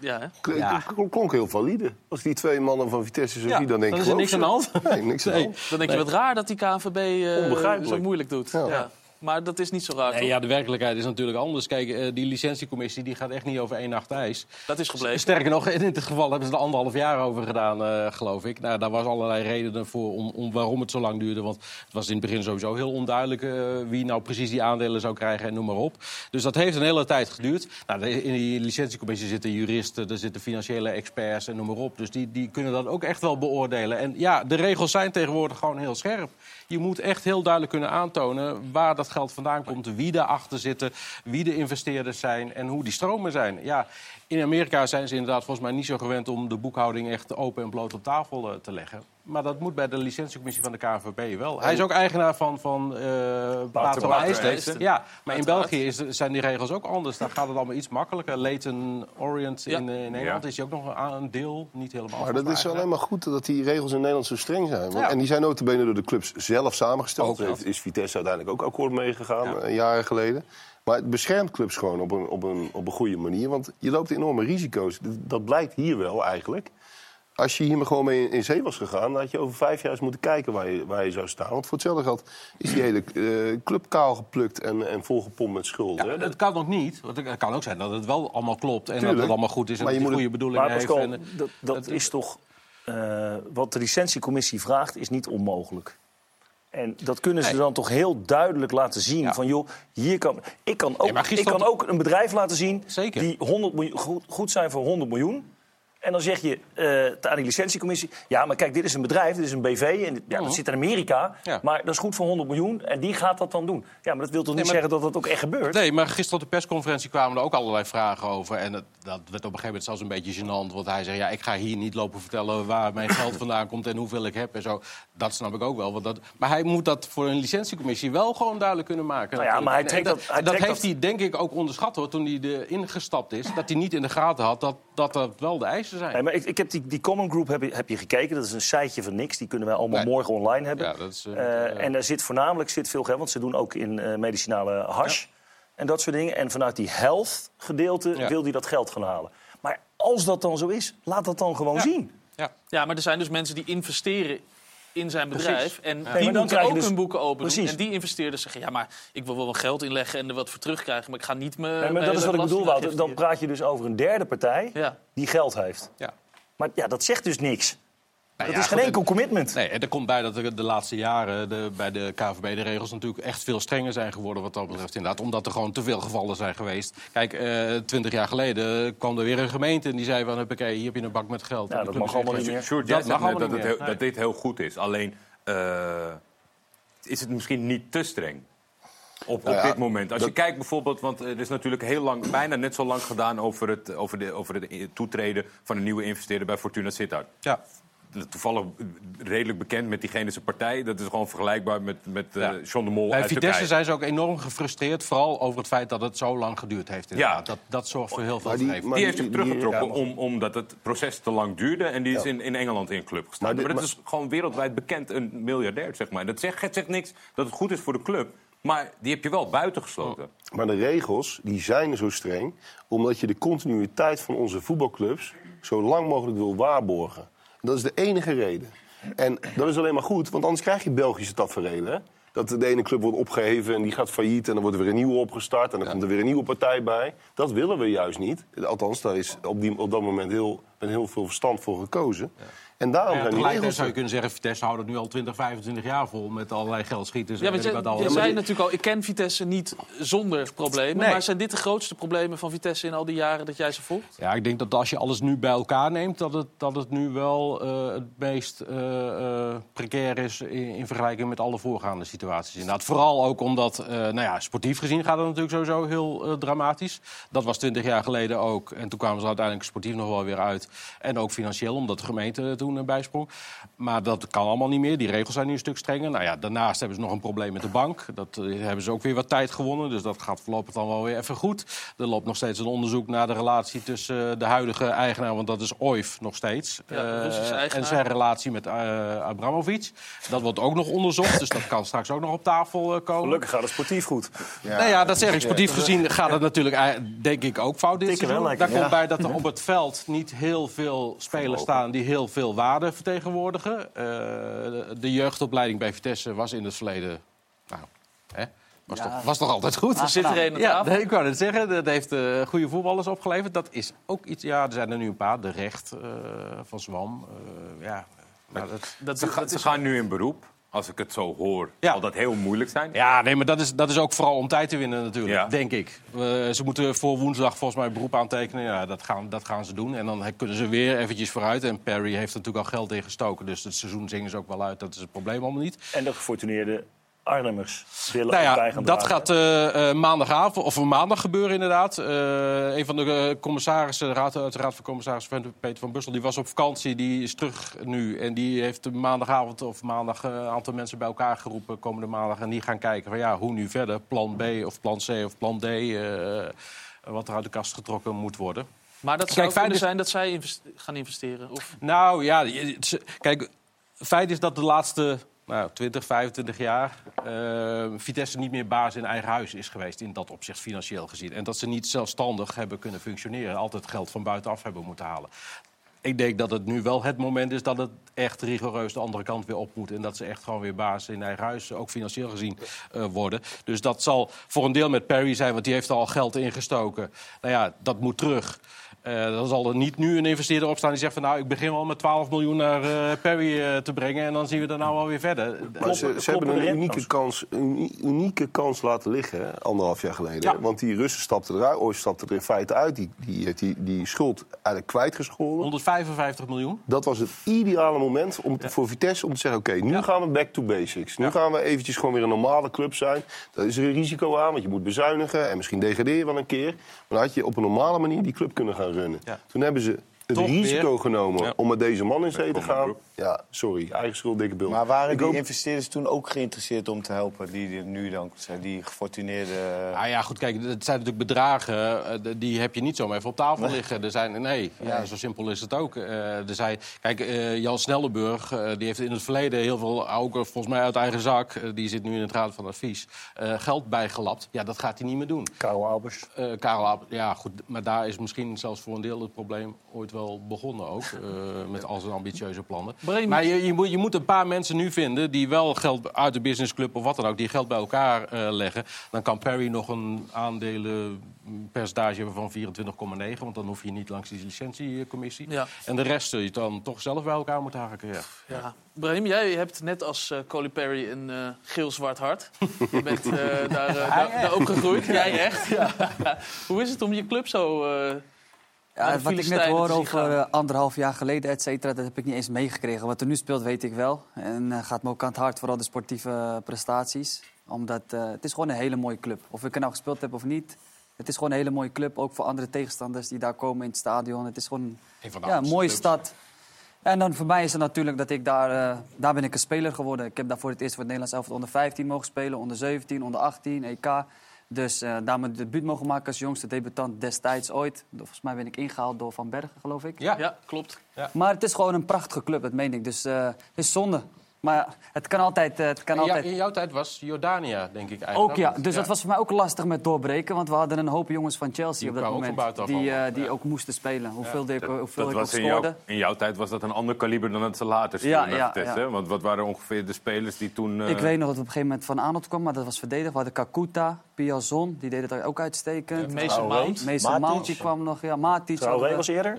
Ja, hè? Klonk, Ja. klonk- heel valide. Als die twee mannen van Vitesse zo Ja, zien, dan denk dan ik is er niks aan de hand. Nee, niks aan de Nee. hand. Dan denk je wat raar dat die KNVB eh, Onbegrijpelijk. zo moeilijk doet. Ja. Maar dat is niet zo raar, Nee, toch? ja, de werkelijkheid is natuurlijk anders. Kijk, eh, die licentiecommissie die gaat echt niet over één nacht ijs. Dat is gebleken. Sterker nog, in dit geval hebben ze er anderhalf jaar over gedaan, eh, geloof ik. Nou, daar was allerlei redenen voor om, om waarom het zo lang duurde. Want het was in het begin sowieso heel onduidelijk eh, wie nou precies die aandelen zou krijgen en noem maar op. Dus dat heeft een hele tijd geduurd. Nou, in die licentiecommissie zitten juristen, er zitten financiële experts en noem maar op. Dus die, die kunnen dat ook echt wel beoordelen. En ja, de regels zijn tegenwoordig gewoon heel scherp. Je moet echt heel duidelijk kunnen aantonen waar dat geld vandaan komt, wie daarachter zitten, wie de investeerders zijn en hoe die stromen zijn. Ja, in Amerika zijn ze inderdaad volgens mij niet zo gewend om de boekhouding echt open en bloot op tafel eh, te leggen. Maar dat moet bij de licentiecommissie van de KNVB wel. Hij is ook eigenaar van, van eh Pato IJsden. IJsden. Ja, maar in. België is, zijn die regels ook anders. Daar gaat het allemaal iets makkelijker. Leighton Orient in, eh, in Nederland Ja. is hij ook nog een, een deel, niet helemaal. Maar dat is alleen maar goed dat die regels in Nederland zo streng zijn. Want- Ja. En die zijn notabene door de clubs zelf samengesteld. Ook is Vitesse uiteindelijk ook akkoord meegegaan, eh, jaren geleden. Maar het beschermt clubs gewoon op een, op, een, op een goede manier. Want je loopt enorme risico's. Dat- Dat blijkt hier wel eigenlijk. Als je hier maar gewoon mee in, zee was gegaan... dan had je over vijf jaar eens moeten kijken waar je, waar je zou staan. Want voor hetzelfde geld is die hele eh, club kaal geplukt en, en volgepompt met schulden. hè. Het kan ook niet. Want het kan ook zijn dat het wel allemaal klopt en dat het allemaal goed is en Maar dat je moet goede bedoelingen Maar heeft. Pascal, En, dat, dat is toch... eh, wat de licentiecommissie vraagt, is niet onmogelijk. En dat kunnen ze dan toch heel duidelijk laten zien. Van joh, hier kan, ik, kan ook, ik kan ook een bedrijf laten zien Zeker. die 100 miljoen, goed, goed zijn voor 100 miljoen. En dan zeg je eh, aan die licentiecommissie... ja, maar kijk, dit is een bedrijf, dit is een BV... en ja, dat zit in Amerika, Ja. maar dat is goed voor 100 miljoen... en die gaat dat dan doen. Ja, maar dat wil toch niet Nee, maar- zeggen dat dat ook echt gebeurt? Nee, maar gisteren op de persconferentie kwamen er ook allerlei vragen over. En dat, dat werd op een gegeven moment zelfs een beetje gênant. Want hij zei, ja, ik ga hier niet lopen vertellen waar mijn geld vandaan komt... en hoeveel ik heb en zo. Dat snap ik ook wel. Want dat, maar hij moet dat voor een licentiecommissie wel gewoon duidelijk kunnen maken. Nou ja, maar hij En- en trekt dat- hij dat trekt heeft dat- hij denk ik ook onderschat hoor, toen hij erin gestapt is. Dat hij niet in de gaten had dat dat, dat wel de eisen zijn. Nee, maar ik, ik heb die, die Common Group heb je, heb je gekeken. Dat is een siteje van niks. Die kunnen wij allemaal morgen online hebben. Ja, dat is, eh, Eh, eh, en daar zit voornamelijk zit veel geld, want ze doen ook in eh, medicinale hash en dat soort dingen. En vanuit die health gedeelte Ja. wil hij dat geld gaan halen. Maar als dat dan zo is, laat dat dan gewoon zien. Ja. Ja, maar er zijn dus mensen die investeren in zijn Precies. bedrijf. En. Nee, die dan moeten ook dus- hun boeken open doen. Precies. En die investeerders zeggen, ja, maar ik wil wel wat geld inleggen en er wat voor terugkrijgen. Maar ik ga niet me... Nee, maar dat is wat ik bedoel, Wouter. Dan praat je dus over een derde partij die geld heeft. Ja. Maar ja, dat zegt dus niks. Nou dat ja, is geen goed, enkel commitment. Nee, en er komt bij dat er de laatste jaren de, bij de KVB de regels natuurlijk echt veel strenger zijn geworden wat dat betreft. Inderdaad, omdat er gewoon te veel gevallen zijn geweest. Kijk, eh, twintig jaar geleden kwam er weer een gemeente en die zei van, oké, hier heb je een bak met geld. Ja, dat mag allemaal niet jij Dat mag allemaal dat, niet het meer. heel- dat dit heel goed is. Alleen eh, is het misschien niet te streng. Op, Nou op dit moment. Als dat- je kijkt bijvoorbeeld, want er is natuurlijk heel lang, bijna net zo lang gedaan over het, over de, over het toetreden van een nieuwe investeerder bij Fortuna Sittard. Ja. Toevallig redelijk bekend met diegene zijn partij. Dat is gewoon vergelijkbaar met, met eh, John de Mol Bij uit Vitesse Turkije. zijn ze ook enorm gefrustreerd, vooral over het feit dat het zo lang geduurd heeft. inderdaad. Dat, dat zorgt voor heel veel Maar die, die heeft zich teruggetrokken om, omdat het proces te lang duurde. En die is in, in Engeland in een club gestaan. Maar dat is gewoon wereldwijd bekend een miljardair, zeg maar. Dat zegt, het zegt niks dat het goed is voor de club. Maar die heb je wel buitengesloten. Maar de regels die zijn zo streng omdat je de continuïteit van onze voetbalclubs zo lang mogelijk wil waarborgen. Dat is de enige reden. En dat is alleen maar goed, want anders krijg je Belgische tafereelen. hè? Dat de ene club wordt opgeheven en die gaat failliet... en dan wordt er weer een nieuwe opgestart en dan komt er weer een nieuwe partij bij. Dat willen we juist niet. Althans, daar is op, die, op dat moment heel, met heel veel verstand voor gekozen. En daarom Ja, zijn die regels... zou je kunnen zeggen, Vitesse houdt het nu al 20, 25 jaar vol met allerlei geldschieters. Ja, en je, ik wat je zei natuurlijk al, ik ken Vitesse niet zonder problemen. Nee. Maar zijn dit de grootste problemen van Vitesse in al die jaren dat jij ze volgt? Ja, ik denk dat als je alles nu bij elkaar neemt, dat het, dat het nu wel eh, het meest eh, eh, precair is in, in vergelijking met alle voorgaande situaties. Inderdaad, vooral ook omdat, eh, nou ja, sportief gezien gaat het natuurlijk sowieso heel dramatisch. Dat was twintig jaar geleden ook. En toen kwamen ze uiteindelijk sportief nog wel weer uit. En ook financieel, omdat de gemeente toen eh, bijsprong. Maar dat kan allemaal niet meer. Die regels zijn nu een stuk strenger. Nou ja, daarnaast hebben ze nog een probleem met de bank. Dat eh, hebben ze ook weer wat tijd gewonnen. Dus dat gaat voorlopig dan wel weer even goed. Er loopt nog steeds een onderzoek naar de relatie tussen eh, de huidige eigenaar, want dat is OIF nog steeds. Ja, eh, en zijn relatie met eh Abramovic. Dat wordt ook nog onderzocht, dus dat kan straks ook nog op tafel komen. Gelukkig gaat het sportief goed. Nou ja, dat zeg ik. Sportief gezien gaat het natuurlijk, denk ik, ook fout dit Daar komt ja. bij dat er op het veld niet heel veel spelers staan... die heel veel waarde vertegenwoordigen. Eh, de, de jeugdopleiding bij Vitesse was in het verleden... Nou, hè? Was, Ja. toch, was toch altijd goed? Er zit er een Ja, nee, ik wou het zeggen. Dat heeft eh, goede voetballers opgeleverd. Dat is ook iets... Ja, er zijn er nu een paar. De Recht eh, van Zwam. eh, ja, maar dat, ze, ga- ze gaan nu in beroep. Als ik het zo hoor, zal dat heel moeilijk zijn. Ja, nee, maar dat is, dat is ook vooral om tijd te winnen natuurlijk, Ja. denk ik. Ze moeten voor woensdag volgens mij beroep aantekenen. Ja, dat gaan, dat gaan ze doen. En dan kunnen ze weer eventjes vooruit. En Perry heeft er natuurlijk al geld in gestoken. Dus het seizoen zingen ze ook wel uit. Dat is het probleem allemaal niet. En de gefortuneerde Arnhemmers willen Nou ook ja, bij gaan dat gaat eh, eh, maandagavond, of maandag gebeuren inderdaad. Eh, een van de commissarissen, de raad, uit de Raad van Commissarissen, Peter van Bussel, die was op vakantie. Die is terug nu en die heeft maandagavond of maandag een aantal mensen bij elkaar geroepen komende maandag. En die gaan kijken van ja, hoe nu verder, plan B of plan C of plan D, eh, wat er uit de kast getrokken moet worden. Maar dat zou is- zijn dat zij invest- gaan investeren. Of... Nou ja, kijk, feit is dat de laatste nou, 20, 25 jaar eh, Vitesse niet meer baas in eigen huis is geweest. In dat opzicht financieel gezien. En dat ze niet zelfstandig hebben kunnen functioneren. Altijd geld van buitenaf hebben moeten halen. Ik denk dat het nu wel het moment is dat het echt rigoureus de andere kant weer op moet. En dat ze echt gewoon weer baas in eigen huis, ook financieel gezien, eh, worden. Dus dat zal voor een deel met Perry zijn, want die heeft al geld ingestoken. Nou ja, dat moet terug. Eh, dan zal er niet nu een investeerder opstaan die zegt van... nou, ik begin wel met 12 miljoen naar eh, Perry eh, te brengen... en dan zien we er nou wel weer verder. Maar ze, ze hebben een unieke kans, een unieke kans laten liggen, anderhalf jaar geleden. Ja. Want die Russen stapten eruit, Oost stapte er in feite uit. Die, die, heeft die, die schuld eigenlijk kwijtgescholden. 155 miljoen. Dat was het ideale moment om, voor Vitesse om te zeggen... oké, nu gaan we back to basics. Nu gaan we eventjes gewoon weer een normale club zijn. Daar is er een risico aan, want je moet bezuinigen... en misschien degradeer je wel een keer. Maar dan had je op een normale manier die club kunnen gaan runnen. Toen hebben ze het Toch risico weer. genomen om met deze man in zee te gaan. Ja, sorry, eigen schuld, dikke bul. Maar waren Ik die hoop- investeerders toen ook geïnteresseerd om te helpen? Die die nu dan zijn, die gefortuneerde... Nou ja, goed, kijk, het zijn natuurlijk bedragen, eh, die heb je niet zomaar even op tafel liggen. Er zijn, nee, ja, zo simpel is het ook. Eh, er zijn, kijk, eh, Jan Snellenburg, eh, die heeft in het verleden heel veel, ook volgens mij uit eigen zak, die zit nu in het raad van advies, eh, geld bijgelapt. Ja, dat gaat hij niet meer doen. Karel Albers. Eh, Karel Albers, ja goed, maar daar is misschien zelfs voor een deel het probleem ooit wel begonnen ook. eh, met al zijn ambitieuze plannen. Bremen- Maar je, je, moet, je moet een paar mensen nu vinden die wel geld uit de businessclub of wat dan ook, die geld bij elkaar eh, leggen. Dan kan Perry nog een aandelenpercentage hebben van 24,9, want dan hoef je niet langs die licentiecommissie. Ja. En de rest zul je dan toch zelf bij elkaar moeten haken. Ja. Ja. Brahim, jij hebt net als Colin Perry een eh, geel-zwart hart. Je bent daar, daar, daar opgegroeid. Jij echt. Ja. Hoe is het om je club zo... eh, Ja, de wat ik net hoor over eh, anderhalf jaar geleden, et cetera, dat heb ik niet eens meegekregen. Wat er nu speelt, weet ik wel. En eh, gaat me ook aan het hart, vooral de sportieve eh, prestaties. Omdat eh, het is gewoon een hele mooie club. Of ik er nou gespeeld heb of niet. Het is gewoon een hele mooie club, ook voor andere tegenstanders die daar komen in het stadion. Het is gewoon ja, een mooie clubs. stad. En dan voor mij is het natuurlijk dat ik daar... eh, daar ben ik een speler geworden. Ik heb daar voor het eerst voor het Nederlands elftal onder 15 mogen spelen. Onder 17, onder 18, EK. Dus eh, daar mijn debuut mogen maken als jongste debutant destijds ooit. Volgens mij ben ik ingehaald door Van Bergen, geloof ik. Ja, ja klopt. Maar het is gewoon een prachtige club, dat meen ik. Dus eh, het is zonde. Maar het kan altijd... eh, het kan In, jou- altijd... in jouw tijd was Jordania, denk ik eigenlijk. Ook ja, dus dat was voor mij ook lastig met doorbreken. Want we hadden een hoop jongens van Chelsea Die op dat ook moment. Die, eh, die Ja. ook moesten spelen. Hoeveel, ik, hoeveel dat ik ook was in, jouw, scoorde. in jouw tijd was dat een ander kaliber dan dat ze later Ja, ja, ja. hè? Want wat waren ongeveer de spelers die toen... eh, Ik weet nog dat we op een gegeven moment van Arnold kwam, maar dat was verdedigd. We hadden Kakuta, Piazon, die deden het ook uitstekend. Eh, Mason Mount. Die kwam nog, ja, Matic. Traoré hadden we. was eerder.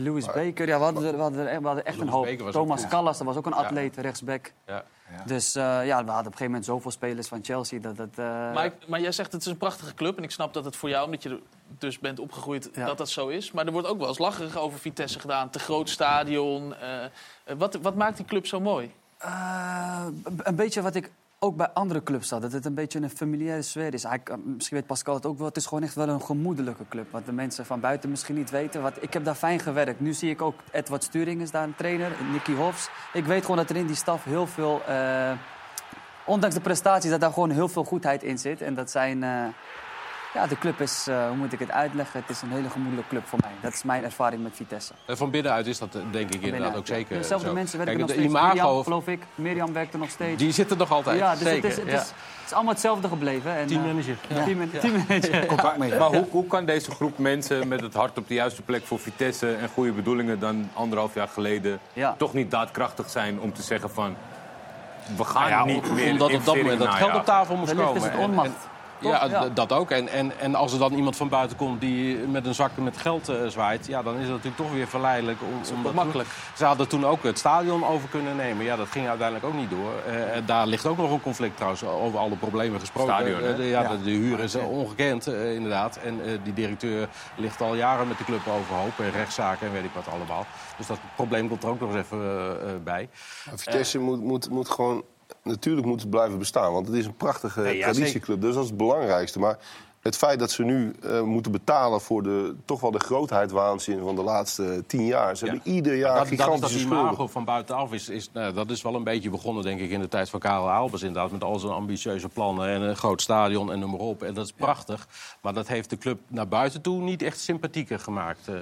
Louis Baker, ja, we hadden, er- we hadden, er- we hadden echt Louis een hoop. Ook Thomas goed. Callas, dat was ook een atleet, rechtsback. Ja. Dus eh, ja, we hadden op een gegeven moment zoveel spelers van Chelsea dat het... eh, Maar, ik- maar jij zegt het is een prachtige club. En ik snap dat het voor jou, omdat je er dus bent opgegroeid, Ja. dat dat zo is. Maar er wordt ook wel eens lacherig over Vitesse gedaan. Te groot stadion. eh, eh, wat, wat maakt die club zo mooi? Eh, een beetje wat ik ook bij andere clubs had. Dat het een beetje een familiaire sfeer is. Misschien weet Pascal het ook wel. Het is gewoon echt wel een gemoedelijke club. Wat de mensen van buiten misschien niet weten. Wat, ik heb daar fijn gewerkt. Nu zie ik ook Edward Sturing is daar een trainer. Nicky Hofs. Ik weet gewoon dat er in die staf heel veel... eh, ondanks de prestaties, dat daar gewoon heel veel goedheid in zit. En dat zijn... eh, ja, de club is, eh, hoe moet ik het uitleggen? Het is een hele gemoedelijke club voor mij. Dat is mijn ervaring met Vitesse. Eh, Van binnenuit is dat eh, denk ik inderdaad ook zeker Dezelfde zo. mensen werken Kijk, nog steeds. Mirjam, imago, geloof ik. Mirjam werkt er nog steeds. die zit er nog altijd. Ja, dus zeker. het, is, het, ja. is, het is allemaal hetzelfde gebleven. En, Teammanager. Ja. team- Ja. teammanager. Contact mee. Maar hoe, hoe kan deze groep mensen met het hart op de juiste plek voor Vitesse en goede bedoelingen dan anderhalf jaar geleden Ja. toch niet daadkrachtig zijn om te zeggen van we gaan Nou ja, niet meer omdat op dat moment dat geld op tafel moest komen. is het En- onmacht. Toch? ja, dat ook. En, en, en als er dan iemand van buiten komt die met een zak met geld eh, zwaait... Ja, dan is het natuurlijk toch weer verleidelijk. Om, om dat makkelijk. Ze hadden toen ook het stadion over kunnen nemen. Ja, dat ging uiteindelijk ook niet door. Eh, en daar ligt ook nog een conflict trouwens, over alle problemen gesproken. Stadion? Eh, de, ja, Ja. De, de huur is eh, ongekend, eh, inderdaad. En eh, die directeur ligt al jaren met de club overhoop. En rechtszaken en weet ik wat allemaal. Dus dat probleem komt er ook nog eens even eh, eh, bij. Vitesse moet, moet, moet gewoon natuurlijk moet het blijven bestaan. Want het is een prachtige Nee, ja, traditieclub. Dus dat is het belangrijkste. Maar het feit dat ze nu eh, moeten betalen voor de, toch wel de grootheidwaanzin van de laatste tien jaar. Ze hebben ieder jaar dat, dat is dat gigantische schulden. imago van buitenaf is, is nou, dat is wel een beetje begonnen, denk ik, in de tijd van Karel Albers inderdaad. Met al zijn ambitieuze plannen en een groot stadion en noem maar op. En dat is prachtig. Maar dat heeft de club naar buiten toe niet echt sympathieker gemaakt, eh,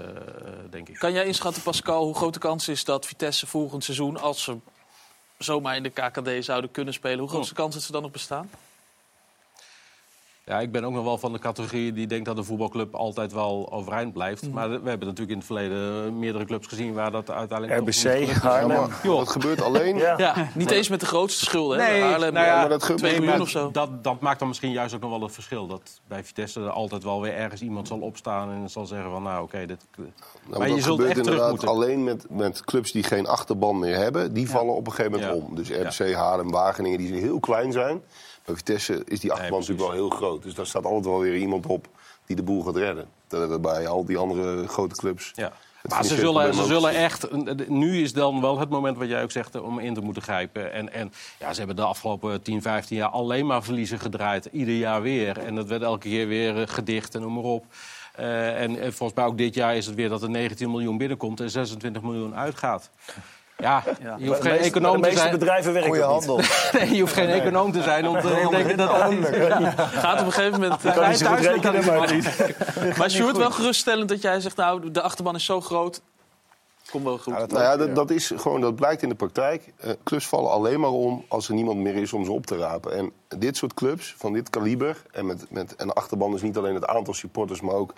denk ik. Kan jij inschatten, Pascal, hoe groot de kans is dat Vitesse volgend seizoen, als ze zomaar in de KKD zouden kunnen spelen, hoe groot is de kans dat ze dan nog bestaan? Ja, ik ben ook nog wel van de categorie die denkt dat een voetbalclub altijd wel overeind blijft. Mhm. Maar we hebben natuurlijk in het verleden meerdere clubs gezien waar dat uiteindelijk RBC. Haarlem. Ja, Joh. Dat gebeurt alleen. Ja, niet eens met de grootste schulden. hè? Nee, Haarlem, nou ja, maar dat gebeurt 2 nee, miljoen maar of zo. Dat, dat maakt dan misschien juist ook nog wel het verschil. Dat bij Vitesse er altijd wel weer ergens iemand zal opstaan en zal zeggen van nou oké, dit... Nou, maar maar je dat zult gebeurt echt terug inderdaad moeten. alleen met, met clubs die geen achterban meer hebben. Die vallen op een gegeven moment om. Dus RBC, Haarlem, Wageningen, die heel klein zijn. Bij Vitesse is die achterban natuurlijk wel heel groot. Dus daar staat altijd wel weer iemand op die de boel gaat redden. Dat hebben we bij al die andere grote clubs. Ja. Maar ze zullen, ze zullen echt. Nu is dan wel het moment wat jij ook zegt om in te moeten grijpen. En, en ja, ze hebben de afgelopen 10, 15 jaar alleen maar verliezen gedraaid. Ieder jaar weer. En dat werd elke keer weer eh, gedicht en noem maar op. Eh, en, en volgens mij ook dit jaar is het weer dat er 19 miljoen binnenkomt en 26 miljoen uitgaat. Ja, je hoeft de geen meeste- econoom de te meeste zijn. bedrijven werkt Goeie dat niet. handel. Nee, je hoeft geen econoom te zijn om te denken dat dat niet... Gaat op een gegeven moment... Ik kan thuis kan maar- niet. Maar Sjoerd, wel geruststellend dat jij zegt... nou, de achterban is zo groot, komt wel goed. Nou ja, dat, dat, is gewoon, dat blijkt in de praktijk. Eh, clubs vallen alleen maar om als er niemand meer is om ze op te rapen. En dit soort clubs, van dit kaliber... en, met, met, en de achterban is niet alleen het aantal supporters, maar ook...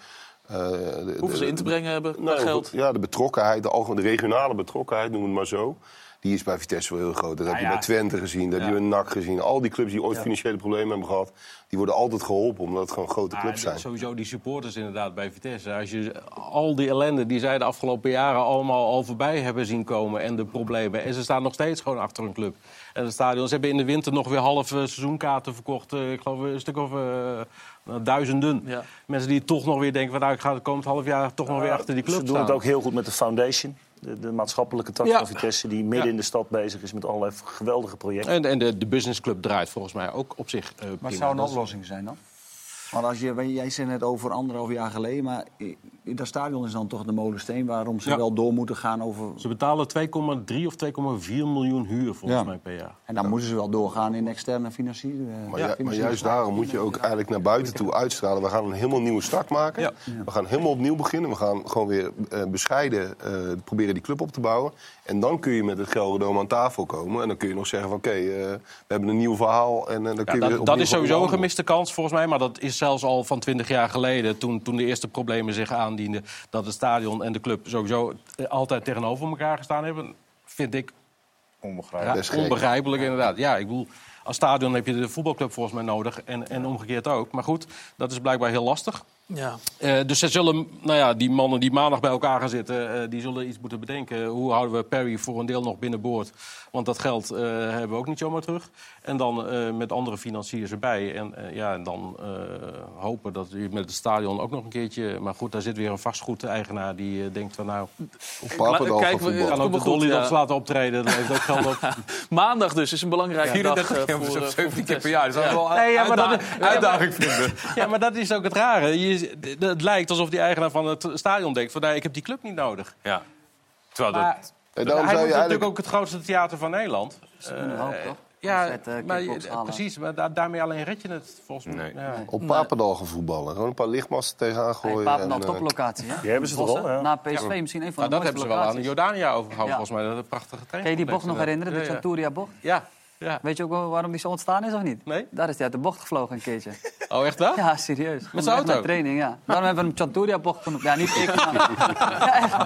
eh, de- Hoeveel ze in te brengen hebben Nou, geld. Ja, de betrokkenheid, de, algemene, de regionale betrokkenheid, noem het maar zo. Die is bij Vitesse wel heel groot. Dat heb je ja. bij Twente gezien, dat heb je bij NAC gezien. Al die clubs die ooit financiële problemen hebben gehad... die worden altijd geholpen, omdat het gewoon grote clubs Ja, zijn. Sowieso die supporters inderdaad bij Vitesse. Als je al die ellende die zij de afgelopen jaren allemaal al voorbij hebben zien komen... en de problemen. En ze staan nog steeds gewoon achter hun club. En het stadion, ze hebben in de winter nog weer halve seizoenkaarten verkocht. eh, ik geloof een stuk of eh, nou, duizenden. Ja. Mensen die toch nog weer denken... Van, nou, ik ga het komend half jaar toch nog weer achter die club Ze doen staan. het ook heel goed met de Foundation. De, de maatschappelijke tak Ja. van Vitesse, die midden Ja. in de stad bezig is met allerlei geweldige projecten. En, en de, de businessclub draait volgens mij ook op zich eh Wat prima. zou een oplossing zijn dan? Want als je, jij zei net over anderhalf jaar geleden, maar dat stadion is dan toch de molensteen waarom ze Ja. wel door moeten gaan over. Ze betalen 2,3 of 2,4 miljoen huur volgens Ja. mij per jaar. En dan moeten ze wel doorgaan in externe financiering. Maar, ju- maar juist daarom moet je ook eigenlijk naar buiten toe uitstralen. We gaan een helemaal nieuwe start maken. We gaan helemaal opnieuw beginnen. We gaan gewoon weer eh, bescheiden eh, proberen die club op te bouwen. En dan kun je met het Gelredome aan tafel komen. En dan kun je nog zeggen van oké, eh, we hebben een nieuw verhaal. En, eh, dan kun je dat, dat is sowieso een gemiste kans volgens mij. Maar dat is zelfs al van 20 jaar geleden. Toen, toen de eerste problemen zich aandienden. Dat het stadion en de club sowieso eh, altijd tegenover elkaar gestaan hebben. Vind ik Onbegrijpelijk. ja, onbegrijpelijk inderdaad. Ja, ik bedoel, als stadion heb je de voetbalclub volgens mij nodig. En, en omgekeerd ook. Maar goed, dat is blijkbaar heel lastig. Ja. Eh, dus ze zullen, nou ja, die mannen die maandag bij elkaar gaan zitten, eh, die zullen iets moeten bedenken. Hoe houden we Perry voor een deel nog binnenboord? Want dat geld eh, hebben we ook niet zomaar terug. En dan eh, met andere financiers erbij. En, ja, en dan eh, hopen dat u met het stadion ook nog een keertje. Maar goed, daar zit weer een vastgoed-eigenaar die eh, denkt van nou. Op Papendal Kijk, gaan we- kan ook de Dolly ja. dat laten optreden. Dat heeft ook geld op. Maandag dus is een belangrijke dag eh, voor, eh, voor 17 keer per jaar. Dat is wel ja, uitda- uitdaging vinden. Ja, maar dat is ook het rare. Je, het lijkt alsof die eigenaar van het stadion denkt van nou, ik heb die club niet nodig. Ja. Terwijl dat... Maar En hij zou je natuurlijk eigenlijk... ook het grootste theater van Nederland. ook, Eh, toch? Ja, eh, maar, precies. Maar da- daarmee alleen red je het volgens mij. Nee. Ja. Op Papendal gaan voetballen. Gewoon een paar lichtmasten tegenaan Hey, gooien. Papendal, en, eh, toplocatie, hè? Die hebben ze toch al, ja. Na PSV misschien een van Maar de dat hebben ze wel aan. Jordania overgehouden, Ja. volgens mij. Dat is een prachtige trein. Kan je die bocht nog herinneren, de Ja, ja. Chanturia-bocht? Ja. Ja. Weet je ook wel waarom die zo ontstaan is of niet? Nee? Daar is hij uit de bocht gevlogen een keertje. Oh, echt wel? Ja, serieus. Met zijn Echt auto? naar training, ja. Daarom hebben we hem Chanturia-bocht genoemd. Ja, niet ik, maar... ja, echt.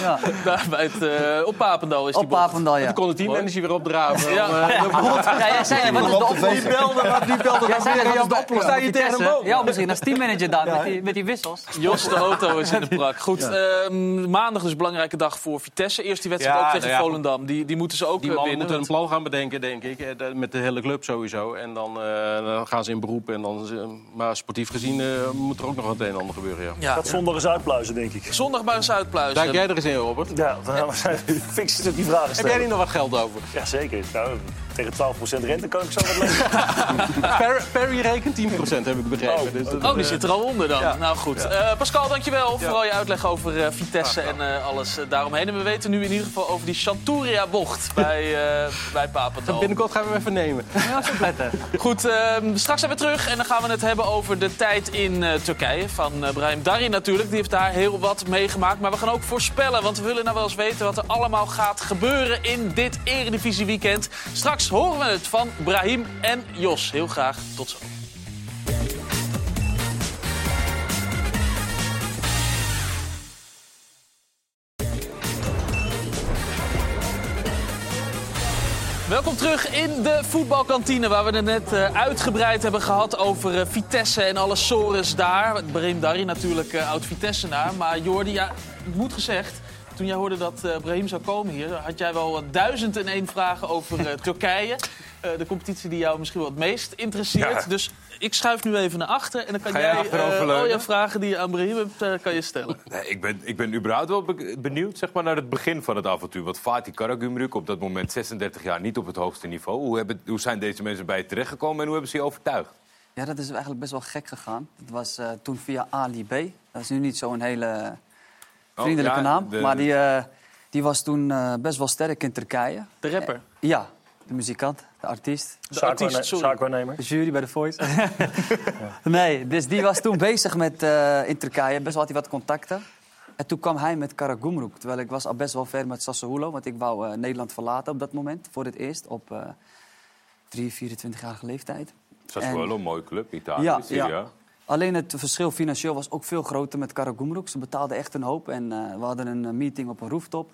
ja. Daar bij het, eh, op Papendal is die Op bocht. Papendal, ja. Kon het teammanager weer opdraven. Ja. eh, de bocht- Ja, jij zei, wat is de oplossing? Die belde, wat- die belde Jij dan zei, weer. wat Ja, is de oplossing? Sta je tegen hem? Ja, misschien als teammanager dan, met die, met die wissels. Jos de Auto is in de prak. Goed, ehm, maandag dus een belangrijke dag voor Vitesse. Eerst die wedstrijd Ja, ook tegen nou ja, goed. Volendam. Die, die moeten ze ook Die eh, winnen. moeten een plan gaan bedenken, denk ik. Eh, Met de hele club sowieso. En dan, eh, dan gaan ze in beroep. En dan, ze- maar sportief gezien eh, moet er ook nog het een en ander gebeuren. Ja. Ja. Gaat zondag eens uitpluizen, denk ik. Zondag bij een uitpluizen. Duik jij er eens in, Robert? Ja, dan fix het die vragen Heb stellen. jij niet nog wat geld over? Ja, zeker. Nou, Tegen 12% rente kan ik zo wat leven. Per- Perry rekent 10% heb ik begrepen. Dus dat, Oh, die zit er al onder dan. ja. Nou goed. Ja. Eh, Pascal, dankjewel voor al je uitleg over eh, Vitesse en eh, alles daaromheen. En we weten nu in ieder geval over die Chanturia-bocht bij, eh bij Papendal. Binnenkort gaan we hem even nemen. Ja, zo. Goed, ehm, straks zijn we terug en dan gaan we het hebben over de tijd in eh, Turkije. Van eh, Brahim Dari natuurlijk, die heeft daar heel wat meegemaakt. Maar we gaan ook voorspellen, want we willen nou wel eens weten wat er allemaal gaat gebeuren in dit Eredivisie weekend. Straks horen we het van Brahim en Jos. Heel graag, tot zo. Welkom terug in de voetbalkantine, waar we het net eh, uitgebreid hebben gehad over eh, Vitesse en alle sores daar. Brahim Dari natuurlijk uh, oud-Vitessenaar. Maar Jordi, ja, het moet gezegd, toen jij hoorde dat eh, Brahim zou komen hier... had jij wel wat duizend en één vragen over eh, Turkije. Eh, de competitie die jou misschien wel het meest interesseert. Ja. Dus ik schuif nu even naar achter en dan kan Ga jij eh, al je vragen die je aan Brahim hebt, eh, kan je stellen. Nee, ik, ben, ik ben überhaupt wel be- benieuwd zeg maar, naar het begin van het avontuur. Want Fatih Karagümrük, op dat moment 36 jaar, niet op het hoogste niveau. Hoe, hebben, hoe zijn deze mensen bij je terechtgekomen en hoe hebben ze je overtuigd? Ja, dat is eigenlijk best wel gek gegaan. Het was eh, toen via Ali B. Dat is nu niet zo'n hele vriendelijke ja, naam. de- Maar die, eh, die was toen eh, best wel sterk in Turkije. De rapper? Eh, ja, de muzikant, de artiest. De Zaakwaarne- artiest, sorry. zaakwaarnemer. De jury bij de Voice. Nee, dus die was toen bezig met eh, in Turkije. Best wel had hij wat contacten. En toen kwam hij met Karagümrük. Terwijl ik was al best wel ver met Sassuolo. Want ik wou eh, Nederland verlaten op dat moment. Voor het eerst op eh 3, 24-jarige leeftijd. Dat is En- wel een mooie club, Italië, Ja, ja. Alleen het verschil financieel was ook veel groter met Karagümrük. Ze betaalden echt een hoop. En eh, we hadden een eh, meeting op een rooftop.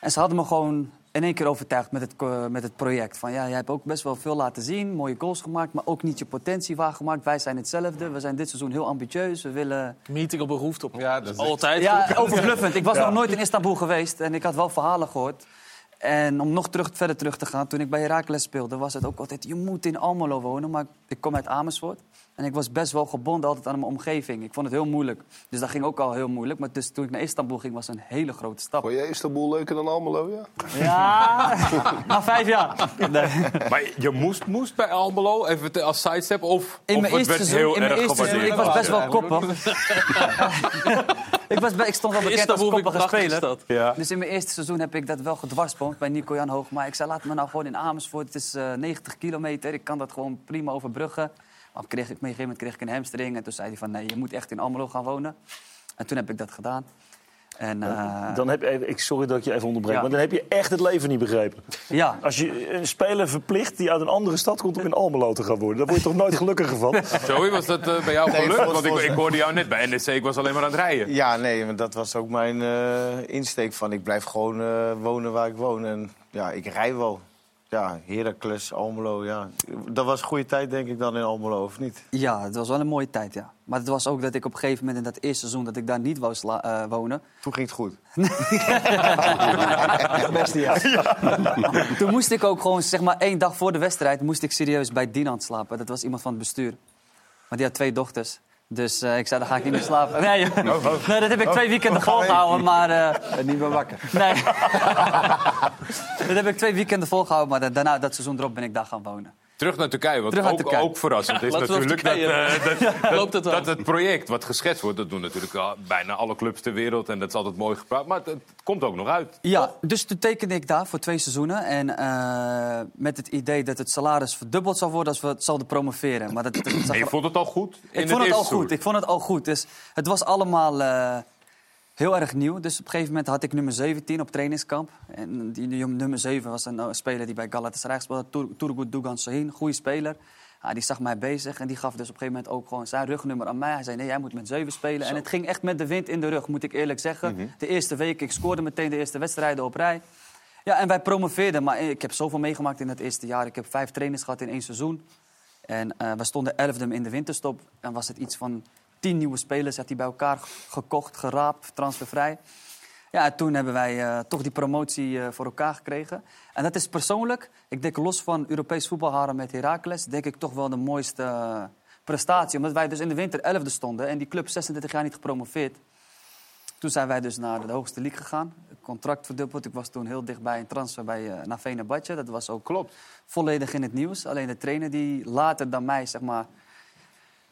En ze hadden me gewoon in één keer overtuigd met het, co- met het project. Van ja, jij hebt ook best wel veel laten zien, mooie goals gemaakt, maar ook niet je potentie waargemaakt. Wij zijn hetzelfde. We zijn dit seizoen heel ambitieus. We willen. Meeting op een rooftop. Ja, dat is Altijd. Ja, overbluffend. Ik was Ja. nog nooit in Istanbul geweest en ik had wel verhalen gehoord. En om nog terug, verder terug te gaan, toen ik bij Heracles speelde, was het ook altijd... je moet in Almelo wonen, maar ik kom uit Amersfoort. En ik was best wel gebonden altijd aan mijn omgeving. Ik vond het heel moeilijk. Dus dat ging ook al heel moeilijk. Maar dus toen ik naar Istanbul ging, was het een hele grote stap. Vond jij Istanbul leuker dan Almelo, ja? Ja, na vijf jaar. Nee. Maar je moest, moest bij Almelo, even als sidestep, of, In of mijn het eerste werd seizoen, heel in mijn erg eerste seizoen, ik was best wel koppig. ik, was, ik stond wel bekend als koppige speler. Ja. Dus in mijn eerste seizoen heb ik dat wel gedwarsboomd bij Nico Jan Hoogma. Ik zei, laat me nou gewoon in Amersfoort. Het is eh, 90 kilometer, ik kan dat gewoon prima overbruggen. Maar kreeg ik, op een gegeven moment kreeg ik een hamstring. En toen zei hij van, nee, je moet echt in Almelo gaan wonen. En toen heb ik dat gedaan. En, eh, Dan heb je even, ik, sorry dat ik je even onderbreek, Ja. maar dan heb je echt het leven niet begrepen. Ja. Als je een speler verplicht die uit een andere stad komt om in Almelo te gaan worden, dan word je toch nooit gelukkiger van? Joey, was dat eh, bij jou Nee, gelukt? volgens- Want ik, ik hoorde jou net bij NEC, ik was alleen maar aan het rijden. Ja, nee, maar dat was ook mijn eh, insteek van ik blijf gewoon eh, wonen waar ik woon. En ja, ik rij wel. Ja, Heracles, Almelo, ja. Dat was een goede tijd denk ik dan in Almelo, of niet? Ja, het was wel een mooie tijd, ja. Maar het was ook dat ik op een gegeven moment in dat eerste seizoen... dat ik daar niet wou eh, wonen. Toen ging het goed. Beste jaar. Toen moest ik ook gewoon, zeg maar, één dag voor de wedstrijd... moest ik serieus bij Dinant slapen. Dat was iemand van het bestuur. Maar die had twee dochters. Dus eh, ik zei, dan ga ik niet meer slapen. Nee, joh. nee dat heb ik twee weekenden volgehouden, maar... eh, niet meer wakker. Nee. dat heb ik twee weekenden volgehouden, maar da- daarna, dat seizoen erop, ben ik daar gaan wonen. Terug naar Turkije, want naar ook, Turkije. ook verrassend is natuurlijk dat, eh, dat, Loopt het dat, wel? dat het project wat geschetst wordt, dat doen natuurlijk al bijna alle clubs ter wereld en dat is altijd mooi gepraat, maar het, het komt ook nog uit. Ja, dus toen tekende ik daar voor twee seizoenen. En eh, met het idee dat het salaris verdubbeld zou worden als we het zouden promoveren. Maar dat, dat zag En je vond het al goed? in ik vond het al goed. Ik vond het al goed. Dus het was allemaal eh, heel erg nieuw. Dus op een gegeven moment had ik nummer 17 op trainingskamp. En die, die nummer 7 was een speler die bij Galatasaray speelde. Tur- Turgut Dugan Sahin, goede speler. Ja, die zag mij bezig en die gaf dus op een gegeven moment ook gewoon zijn rugnummer aan mij. Hij zei, nee, jij moet met 7 spelen. En het ging echt met de wind in de rug, moet ik eerlijk zeggen. Mhm. De eerste week, ik scoorde meteen de eerste wedstrijden op rij. Ja, en wij promoveerden. Maar ik heb zoveel meegemaakt in het eerste jaar. Ik heb vijf trainers gehad in één seizoen. En eh, we stonden elfde in de winterstop. En was het iets van tien nieuwe spelers. Had hij bij elkaar gekocht, geraapt, transfervrij. Ja, en toen hebben wij eh, toch die promotie eh, voor elkaar gekregen. En dat is persoonlijk, ik denk los van Europees voetbalharen met Heracles... denk ik toch wel de mooiste eh, prestatie. Omdat wij dus in de winter elfde stonden en die club 36 jaar niet gepromoveerd. Toen zijn wij dus naar de hoogste league gegaan. contract verdubbeld. Ik was toen heel dichtbij een transfer bij, uh, naar Venerbahce. Dat was ook Klopt. volledig in het nieuws. Alleen de trainer die later dan mij zeg maar,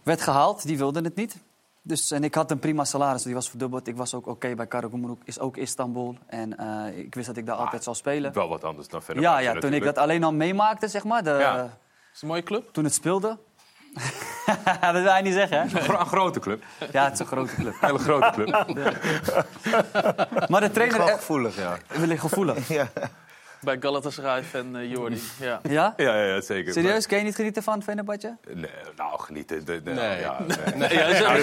werd gehaald, die wilde het niet. Dus, en ik had een prima salaris, die was verdubbeld. Ik was ook oké bij Karagumruk, is ook Istanbul. En uh, ik wist dat ik daar altijd zou spelen. Wel wat anders dan Fenerbahce Ja, ja toen ik dat alleen al meemaakte, zeg maar. De, ja. Is het een mooie club? Toen het speelde. dat wil hij niet zeggen, hè? Een grote club. Ja, het is een grote club. Een hele grote club. maar de trainer... Wel gevoelig, ja. Wil ik gevoelig? ja. Bij Galatasaray en uh, Jordi. Ja. Ja? Ja, ja, zeker. Serieus? Kan je niet genieten van Fenerbahce? Nee, nou, genieten... De, de, nee. Ja, nee. nee. ja, maar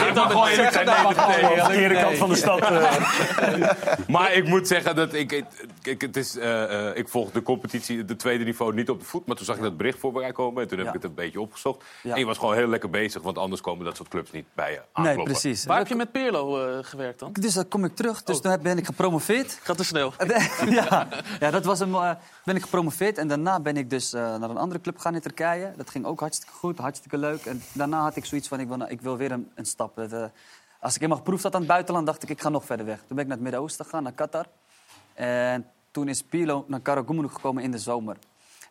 zijn. Nee, de verkeerde kant van de stad. Uh. maar ik moet zeggen dat ik... ik, het is, uh, uh, ik volg de competitie, de tweede niveau, niet op de voet. Maar toen zag ik dat bericht voorbij komen. En toen heb Ja. ik het een beetje opgezocht. Ja. En je was gewoon heel lekker bezig. Want anders komen dat soort clubs niet bij je aankloppen. Nee, precies. Waar heb je met Pirlo uh, gewerkt dan? Dus dan kom ik terug. Dus toen ben ik gepromoveerd. Gaat te snel. ja, ja, dat was een, uh, ben ik gepromoveerd. En daarna ben ik dus uh, naar een andere club gegaan in Turkije. Dat ging ook hartstikke goed, hartstikke leuk. En daarna had ik zoiets van, ik wil, ik wil weer een, stap. Uh, als ik eenmaal geproefd had aan het buitenland, dacht ik, ik ga nog verder weg. Toen ben ik naar het Midden-Oosten gegaan, naar Qatar. En toen is Pirlo naar Karagumruk gekomen in de zomer.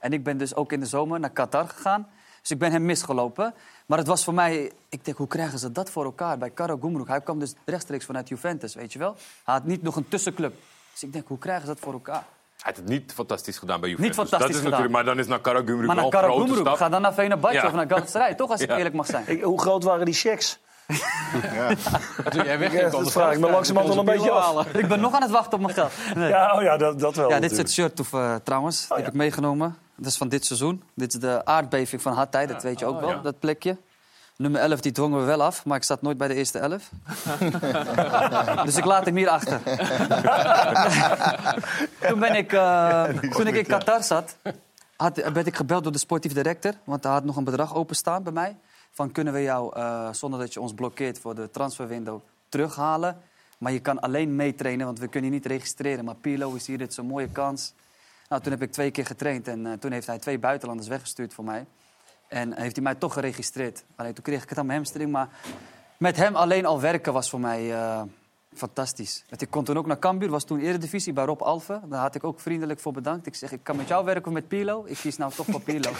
En ik ben dus ook in de zomer naar Qatar gegaan. Dus ik ben hem misgelopen. Maar het was voor mij... Ik denk, hoe krijgen ze dat voor elkaar bij Karagumruk? Hij kwam dus rechtstreeks vanuit Juventus, weet je wel? Hij had niet nog een tussenclub. Dus ik denk, hoe krijgen ze dat voor elkaar? Hij heeft het niet fantastisch gedaan bij Juventus. Niet fantastisch dat is gedaan. natuurlijk, maar dan is naar Karagumruk Maar wel naar een grote stap. ga dan naar Venerbahce Ja. of naar Galatasaray. Toch, als ik Ja. eerlijk mag zijn. Ik, hoe groot waren die checks? Toen jij wegging, Ja, dat vraag ik me langzamerhand al een beetje af. Ik ben nog aan het wachten op mijn geld. Nee. Ja, oh ja, dat, dat wel. Ja, dit is het shirt toef, uh, trouwens. Die heb ik meegenomen. Dat is van dit seizoen. Dit is de aardbeving van Hatay, dat weet je ook wel, ja. dat plekje. Nummer 11, die dwongen we wel af, maar ik zat nooit bij de eerste 11. dus ik laat hem hier achter. toen ben ik, uh, toen ik in Qatar zat, had, werd ik gebeld door de sportief director. Want hij had nog een bedrag openstaan bij mij. Van kunnen we jou, uh, zonder dat je ons blokkeert voor de transferwindow, terughalen. Maar je kan alleen meetrainen, want we kunnen je niet registreren. Maar Pirlo is hier, dit is een mooie kans. Nou, toen heb ik twee keer getraind en uh, toen heeft hij twee buitenlanders weggestuurd voor mij. En heeft hij mij toch geregistreerd. Alleen toen kreeg ik het aan mijn hamstring, maar met hem alleen al werken was voor mij uh, fantastisch. Want ik kon toen ook naar Cambuur, was toen eredivisie bij Rob Alve. Daar had ik ook vriendelijk voor bedankt. Ik zeg, ik kan met jou werken of met Pirlo. Ik kies nou toch voor Pirlo.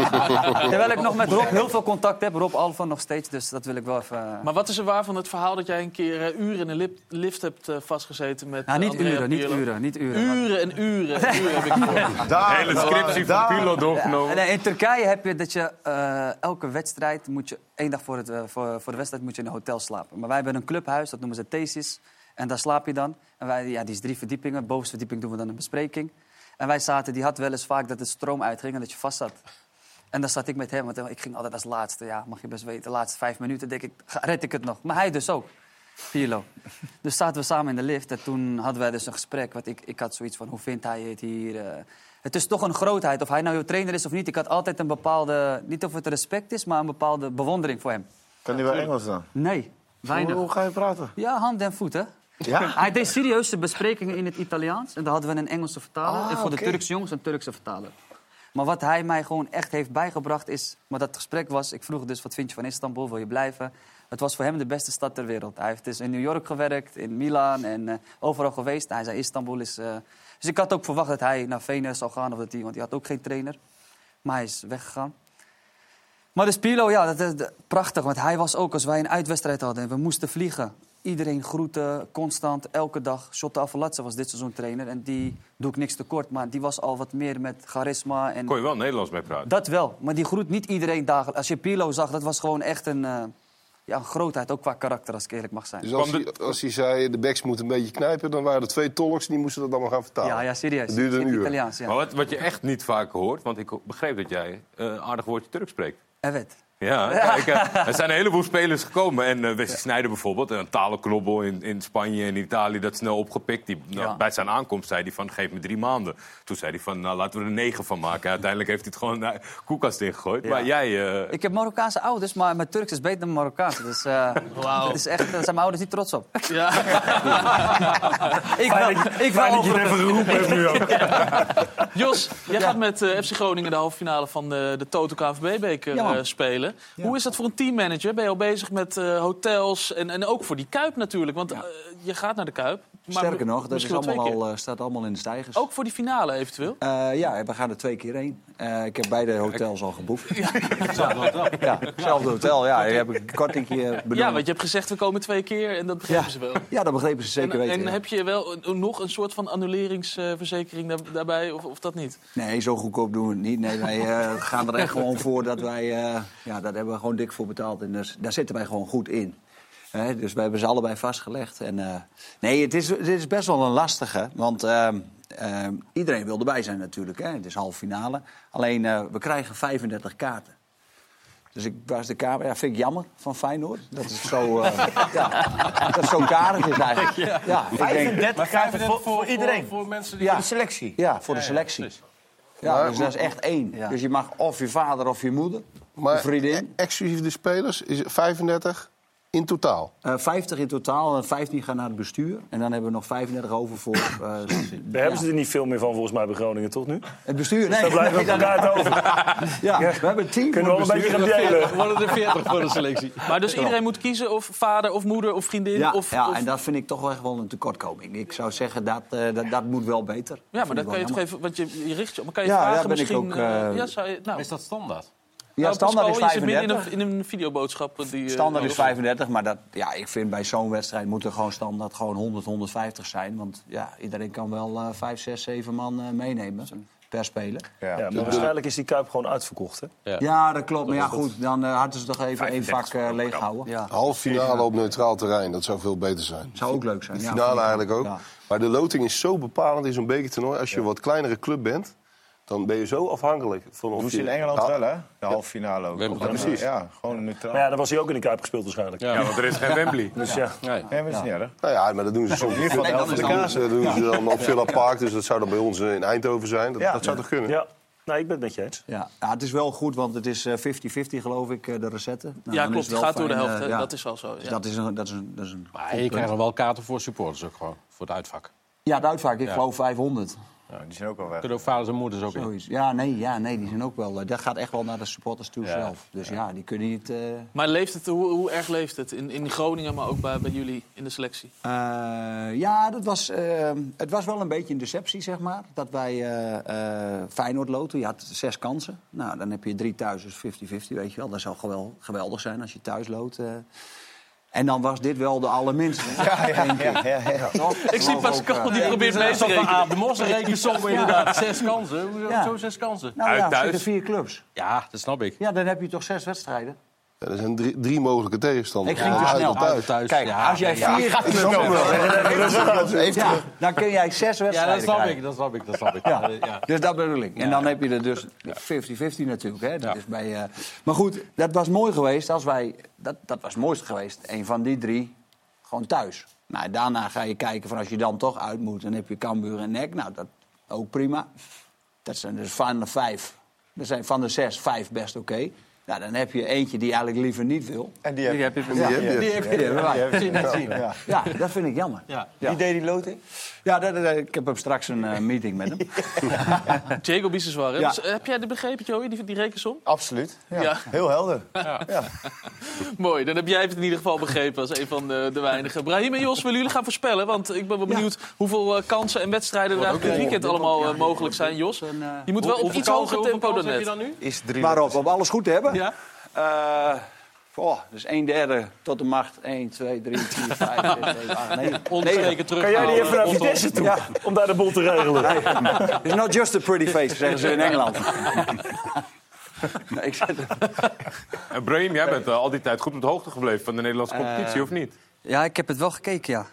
Terwijl ik nog met Rob heel veel contact heb. Rob Alve nog steeds, dus dat wil ik wel even... Uh... Maar wat is er waar van het verhaal dat jij een keer uh, uren in een lip, lift hebt uh, vastgezeten met nou, niet uren, niet uren, niet uren. Uren en uren en uren heb ik gehoord. De hele scriptie van Pirlo doorgenomen. Ja, nee, in Turkije heb je dat je uh, elke wedstrijd moet je één dag voor, het, uh, voor, voor de wedstrijd moet je in een hotel slapen. Maar wij hebben een clubhuis, dat noemen ze Thesis. En daar slaap je dan. En wij, ja, die is drie verdiepingen. Bovenste verdieping doen we dan een bespreking. En wij zaten, die had wel eens vaak dat de stroom uitging en dat je vast zat. En dan zat ik met hem, want ik ging altijd als laatste. Ja, mag je best weten, de laatste vijf minuten denk ik, red ik het nog. Maar hij dus ook. Pirlo. Dus zaten we samen in de lift en toen hadden wij dus een gesprek. Want ik, ik had zoiets van, hoe vindt hij het hier? Het is toch een grootheid, of hij nou je trainer is of niet. Ik had altijd een bepaalde, niet of het respect is, maar een bepaalde bewondering voor hem. Kan hij wel Engels dan? Nee, weinig. Hoe, hoe ga je praten? Ja, hand en voeten. Ja? Hij deed serieuze besprekingen in het Italiaans. En daar hadden we een Engelse vertaler. Ah, en voor de Turkse jongens een Turkse vertaler. Maar wat hij mij gewoon echt heeft bijgebracht is... Maar dat gesprek was... Ik vroeg dus, wat vind je van Istanbul? Wil je blijven? Het was voor hem de beste stad ter wereld. Hij heeft dus in New York gewerkt, in Milaan en uh, overal geweest. Hij zei, Istanbul is... Uh... Dus ik had ook verwacht dat hij naar Venus zou gaan. Of dat hij, want hij had ook geen trainer. Maar hij is weggegaan. Maar dus Pirlo, ja, dat is prachtig. Want hij was ook, als wij een uitwedstrijd hadden en we moesten vliegen... Iedereen groeten, constant, elke dag. Shotta Avalatse was dit seizoen trainer. En die doe ik niks tekort, maar die was al wat meer met charisma. En... Kon je wel Nederlands mee praten? Dat wel, maar die groet niet iedereen dagelijks. Als je Pirlo zag, dat was gewoon echt een, uh, ja, een grootheid. Ook qua karakter, als ik eerlijk mag zijn. Dus als hij, als hij zei, de backs moeten een beetje knijpen... dan waren er twee tolks die moesten dat allemaal gaan vertalen. Ja, ja serieus. Dat duurde een uur. Italiaans, ja. Maar wat, wat je echt niet vaak hoort, want ik begreep dat jij een uh, aardig woordje Turks spreekt. Evet. Ja, kijk, uh, er zijn een heleboel spelers gekomen. En uh, Wesley Sneijder bijvoorbeeld, een talenknobbel in, in Spanje en Italië, dat snel opgepikt. Die, nou, Ja. Bij zijn aankomst zei hij van, geef me drie maanden. Toen zei hij van, nou laten we er negen van maken. Uiteindelijk heeft hij het gewoon naar de koelkast ingegooid. Ja. Maar jij... uh, Ik heb Marokkaanse ouders, maar mijn Turks is beter dan Marokkaans. Dus uh, dat is echt, daar zijn mijn ouders niet trots op. Ja. ik wel, ik dat je het even geroepen hebt nu ook. Jos, jij gaat met uh, FC Groningen de halve finale van de, de Toto KNVB-beker Ja, Hoe is dat voor een teammanager? Ben je al bezig met eh, hotels en, en ook voor die Kuip natuurlijk? Want eh, je gaat naar de Kuip. maar Sterker nog, dat is allemaal al, eh, staat allemaal in de stijgers. Ook voor die finale eventueel? Eh, ja, we gaan er twee keer heen. Eh, ik heb beide hotels al geboekt. Ja, hetzelfde hotel. Ja, daar heb ik een kortingje bedoeld. Ja, want je hebt gezegd we komen twee keer en dat begrepen ze wel. Ja, dat begrepen ze zeker en, weten. En ja. heb je wel nog een soort van annuleringsverzekering daar- daarbij of, of dat niet? Nee, zo goedkoop doen we het niet. Nee, wij gaan er echt gewoon voor dat wij... eh, ja, daar hebben we gewoon dik voor betaald. En dus, daar zitten wij gewoon goed in. Hè, dus we hebben ze allebei vastgelegd. En, eh, nee, het is, het is best wel een lastige. Want ehm, ehm, iedereen wil erbij zijn natuurlijk. Hè. Het is halve finale. Alleen, eh, we krijgen 35 kaarten. Dus ik was de kamer. Ja, vind ik jammer van Feyenoord. Dat is zo, eh, ja, dat het zo karig is eigenlijk. Ja, ik denk- 35 kaarten voor, voor iedereen. Voor mensen die... Ja. De selectie. Ja, voor de selectie. Ja, dus dat is echt één. Dus je mag of je vader of je moeder, Maar vriendin. e- exclusief de spelers is het 35 in totaal. Eh 50 in totaal en 15 gaan naar het bestuur. En dan hebben we nog 35 over voor... eh, Daar ja. hebben ze er niet veel meer van volgens mij bij Groningen, toch nu? Het bestuur, Dus nee. daar blijven nee, we elkaar over. Ja, we hebben een team Kunnen we een het beetje gaan bestuur. delen. Worden er 40 voor de selectie. Maar dus iedereen moet kiezen of vader of moeder of vriendin? Ja, of, ja of- en dat vind ik toch wel echt wel een tekortkoming. Ik zou zeggen, dat, eh, dat, dat moet wel beter. Ja, maar ik kan je toch even, want je, je richt je op. Maar kan je Ja, vragen ik misschien? ook, eh, eh, ja, zou je, nou, Is dat standaard? Ja, nou, standaard Pascal, is je zit midden 35. in een, in een videoboodschap. Die, eh, Standaard is over- 35, maar dat, ja, ik vind bij zo'n wedstrijd moet er gewoon standaard gewoon 100, 150 zijn. Want ja, iedereen kan wel eh 5, 6, 7 man eh, meenemen per speler. Ja, maar waarschijnlijk is die Kuip gewoon uitverkocht, hè? Ja, dat klopt. Maar ja, goed, dan eh, hadden ze toch even één 35 vak eh, leeghouden. Ja. Half finale op neutraal terrein, dat zou veel beter zijn. Zou ook leuk zijn. De ja. finale eigenlijk ook. Ja. Maar de loting is zo bepalend in zo'n bekertoernooi. Als je een wat kleinere club bent, dan ben je zo afhankelijk van of Doen ze je... in Engeland Ja. wel, hè? De halve finale ook. Wembley. Ja, precies. Ja, gewoon neutraal. Maar ja, dan was hij ook in de Kuip gespeeld waarschijnlijk. Ja, want er is geen Wembley. Dus ja. Nee. Nee, maar dat is niet erg. Nou ja, maar dat doen ze soms. ieder geval de helft van de kaas. Dat doen ze dan op Villa Park, dus dat zou dan bij ons eh, in Eindhoven zijn. Dat, Ja. dat zou toch kunnen? Ja, nou, ik ben het met je eens. Ja. ja, het is wel goed, want het is eh, 50-50 geloof ik, eh, de recette. Nou, Ja, klopt. het gaat door de helft. eh, ja. Dat is wel zo. Dus Ja. dat is een, dat is een, dat is een Maar je krijgt nog wel kaarten voor supporters ook gewoon. Voor het uitvak. Ja, de uitvaak, ik Ja. geloof 500. Ja, die zijn ook al weg. Kunnen ook vaders en moeders ook in. Ja, nee, ja, nee, die zijn ook wel. eh, dat gaat echt wel naar de supporters toe zelf. Dus ja, die kunnen niet. eh, Maar leeft het, hoe, hoe erg leeft het? In, in Groningen, maar ook bij, bij jullie in de selectie? Eh, ja, dat was, eh, het was wel een beetje een deceptie, zeg maar. Dat wij eh eh Feyenoord loten. Je had zes kansen. Nou, dan heb je drie thuis, dus 50-50, weet je wel. Dat zou gewel- geweldig zijn als je thuis loodt. En dan was dit wel de allerminste. Ja, ja, ja, ja, ja. Toch? Ik zie Pascal, ook, eh, die probeert mee te rekenen. Aap de Mos rekensom inderdaad. Zes kansen. Hoezo Ja. zo zes kansen? Nou Uit ja, er thuis. zitten vier clubs. Ja, dat snap ik. Ja, dan heb je toch zes wedstrijden. Ja, er zijn drie, drie mogelijke tegenstanders. Ik ging te Uit snel. Uit thuis. Kijk, ja, als jij nee, ja. vier... Ja, dan kun jij zes wedstrijden Ja, dat snap krijgen. ik, dat snap ik, dat snap ik. Ja. Ja. Dus dat bedoel ik. En dan heb je er dus 50-50 natuurlijk. Hè? Dat Ja. is bij, eh, Maar goed, dat was mooi geweest als wij... Dat, dat was het mooiste geweest. Een van die drie gewoon thuis. Nou, daarna ga je kijken van als je dan toch uit moet... dan heb je Cambuur en Nek. Nou, dat ook prima. Dat zijn dus van de vijf... Er zijn van de zes vijf best oké. Nou, dan heb je eentje die eigenlijk liever niet wil. En die heb je. Die heb je. Die heb. Ja, dat vind ik jammer. Ja. Wie deed die loting? Ja, dat, dat- ik heb hem straks een eh, meeting met hem. Diego Biseswar. Dus, eh, heb jij dit begrepen, Joey, die, die rekensom? Absoluut. Ja. Ja. Heel helder. Ja. Mooi, dan heb jij het in ieder geval begrepen als een van de, de weinigen. Brahim en Jos, willen jullie gaan voorspellen? Want ik ben wel benieuwd hoeveel eh, kansen en wedstrijden er eigenlijk dit weekend allemaal mogelijk zijn, Jos. Je moet wel op iets hoger tempo dan net. dan nu? Is drie Waarop? Om alles goed te hebben? Ja? Eh, oh, dus 1 derde tot de macht. 1, 2, 3, 4, 5, 6, 7, 8, 9. Ondersteken terug. Kan jij niet even naar. Vitesse toe? Ja. Om daar de boel te regelen. It's not just a pretty face, zeggen ze in Engeland. nee, ik zet En Brahim, jij bent eh, al die tijd goed op de hoogte gebleven van de Nederlandse competitie, Eh, of niet? Ja, ik heb het wel gekeken, ja.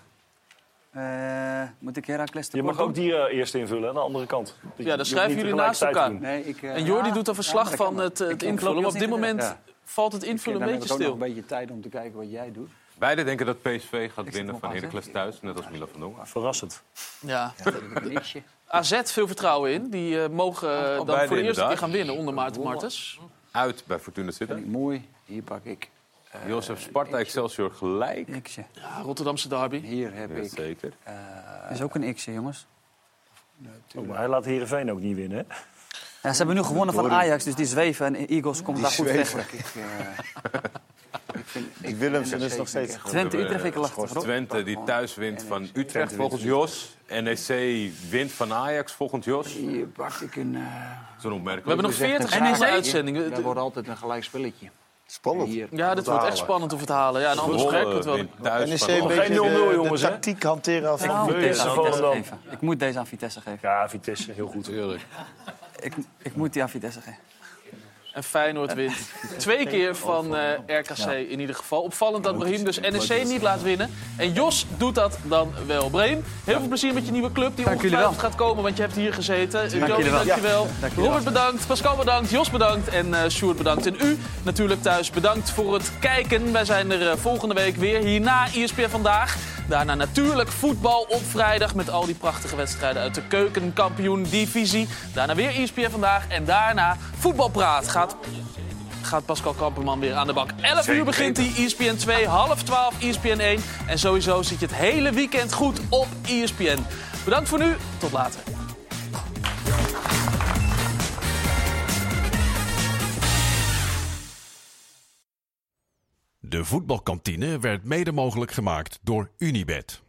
Eh, moet ik Heracles Je mag ook die eh, eerst invullen, aan de andere kant. Ja, dan schrijven jullie naast elkaar. Nee, ik, eh, En Jordi ja, doet een verslag van het, eh, het invullen. op dit moment valt het ja. invullen Dan een heb beetje ik ook nog stil. een beetje tijd om te kijken wat jij doet. Beiden denken dat PSV gaat winnen van Heracles thuis, net als Milan van Dongen. Verrassend. Ja. Een niksje. AZ, veel vertrouwen in. Die eh, mogen eh, dan voor beide de eerste keer gaan winnen onder Maarten Martens. Uit bij Fortuna Sittard. mooi. Hier pak ik. Jozef Sparta Excelsior gelijk. X'je. Ja, Rotterdamse derby. Hier heb ik. Zeker. is ook een X'je, jongens. Oh, maar hij laat Heerenveen ook niet winnen, hè? Ja, ze hebben nu gewonnen van? Ajax, dus die zweven en Eagles komt Die daar goed weg. Ik, eh, ik vind, Ik Willemsen NEC is nog steeds ik Twente, Utrecht ik lastig. hoor. Twente die thuis wint van Utrecht volgens Jos. NEC wint van Ajax volgens Jos. Hier pak ik een... eh, Zo'n opmerking. We hebben nog het is echt 40 een minuten zaak. uitzending. Dat wordt altijd een gelijk spelletje. Spannend. Hier. Ja, dit wordt echt spannend om het te halen. Ja, en anders ik het wel. thuis NEC een beetje geen 0-0, de, jongens, tactiek hanteren af. Ik moet Wil je deze aan van Vitesse. Ik moet deze aan Vitesse geven. Ja, Vitesse, heel goed. Tuurlijk. Ik, ik moet die Vitesse geven. En Feyenoord wint twee keer van eh, RKC in ieder geval. Opvallend dat Brahim dus NEC niet laat winnen. En Jos doet dat dan wel. Brahim, heel veel plezier met je nieuwe club die ongetwijfeld gaat komen, want je hebt hier gezeten. Dank jullie wel. dankjewel. Robert bedankt, Pascal bedankt, Jos bedankt en eh Sjoerd bedankt. En u natuurlijk thuis bedankt voor het kijken. Wij zijn er eh, volgende week weer. Hierna ISPN Vandaag. Daarna natuurlijk voetbal op vrijdag met al die prachtige wedstrijden uit de keukenkampioen-divisie. Daarna weer ISPN Vandaag en daarna voetbalpraat. Gaat gaat Pascal Kamperman weer aan de bak. 11 uur begint hij, E ESPN 2, half 12 ESPN 1. En sowieso zit je het hele weekend goed op E ESPN. Bedankt voor nu, tot later. De voetbalkantine werd mede mogelijk gemaakt door Unibed.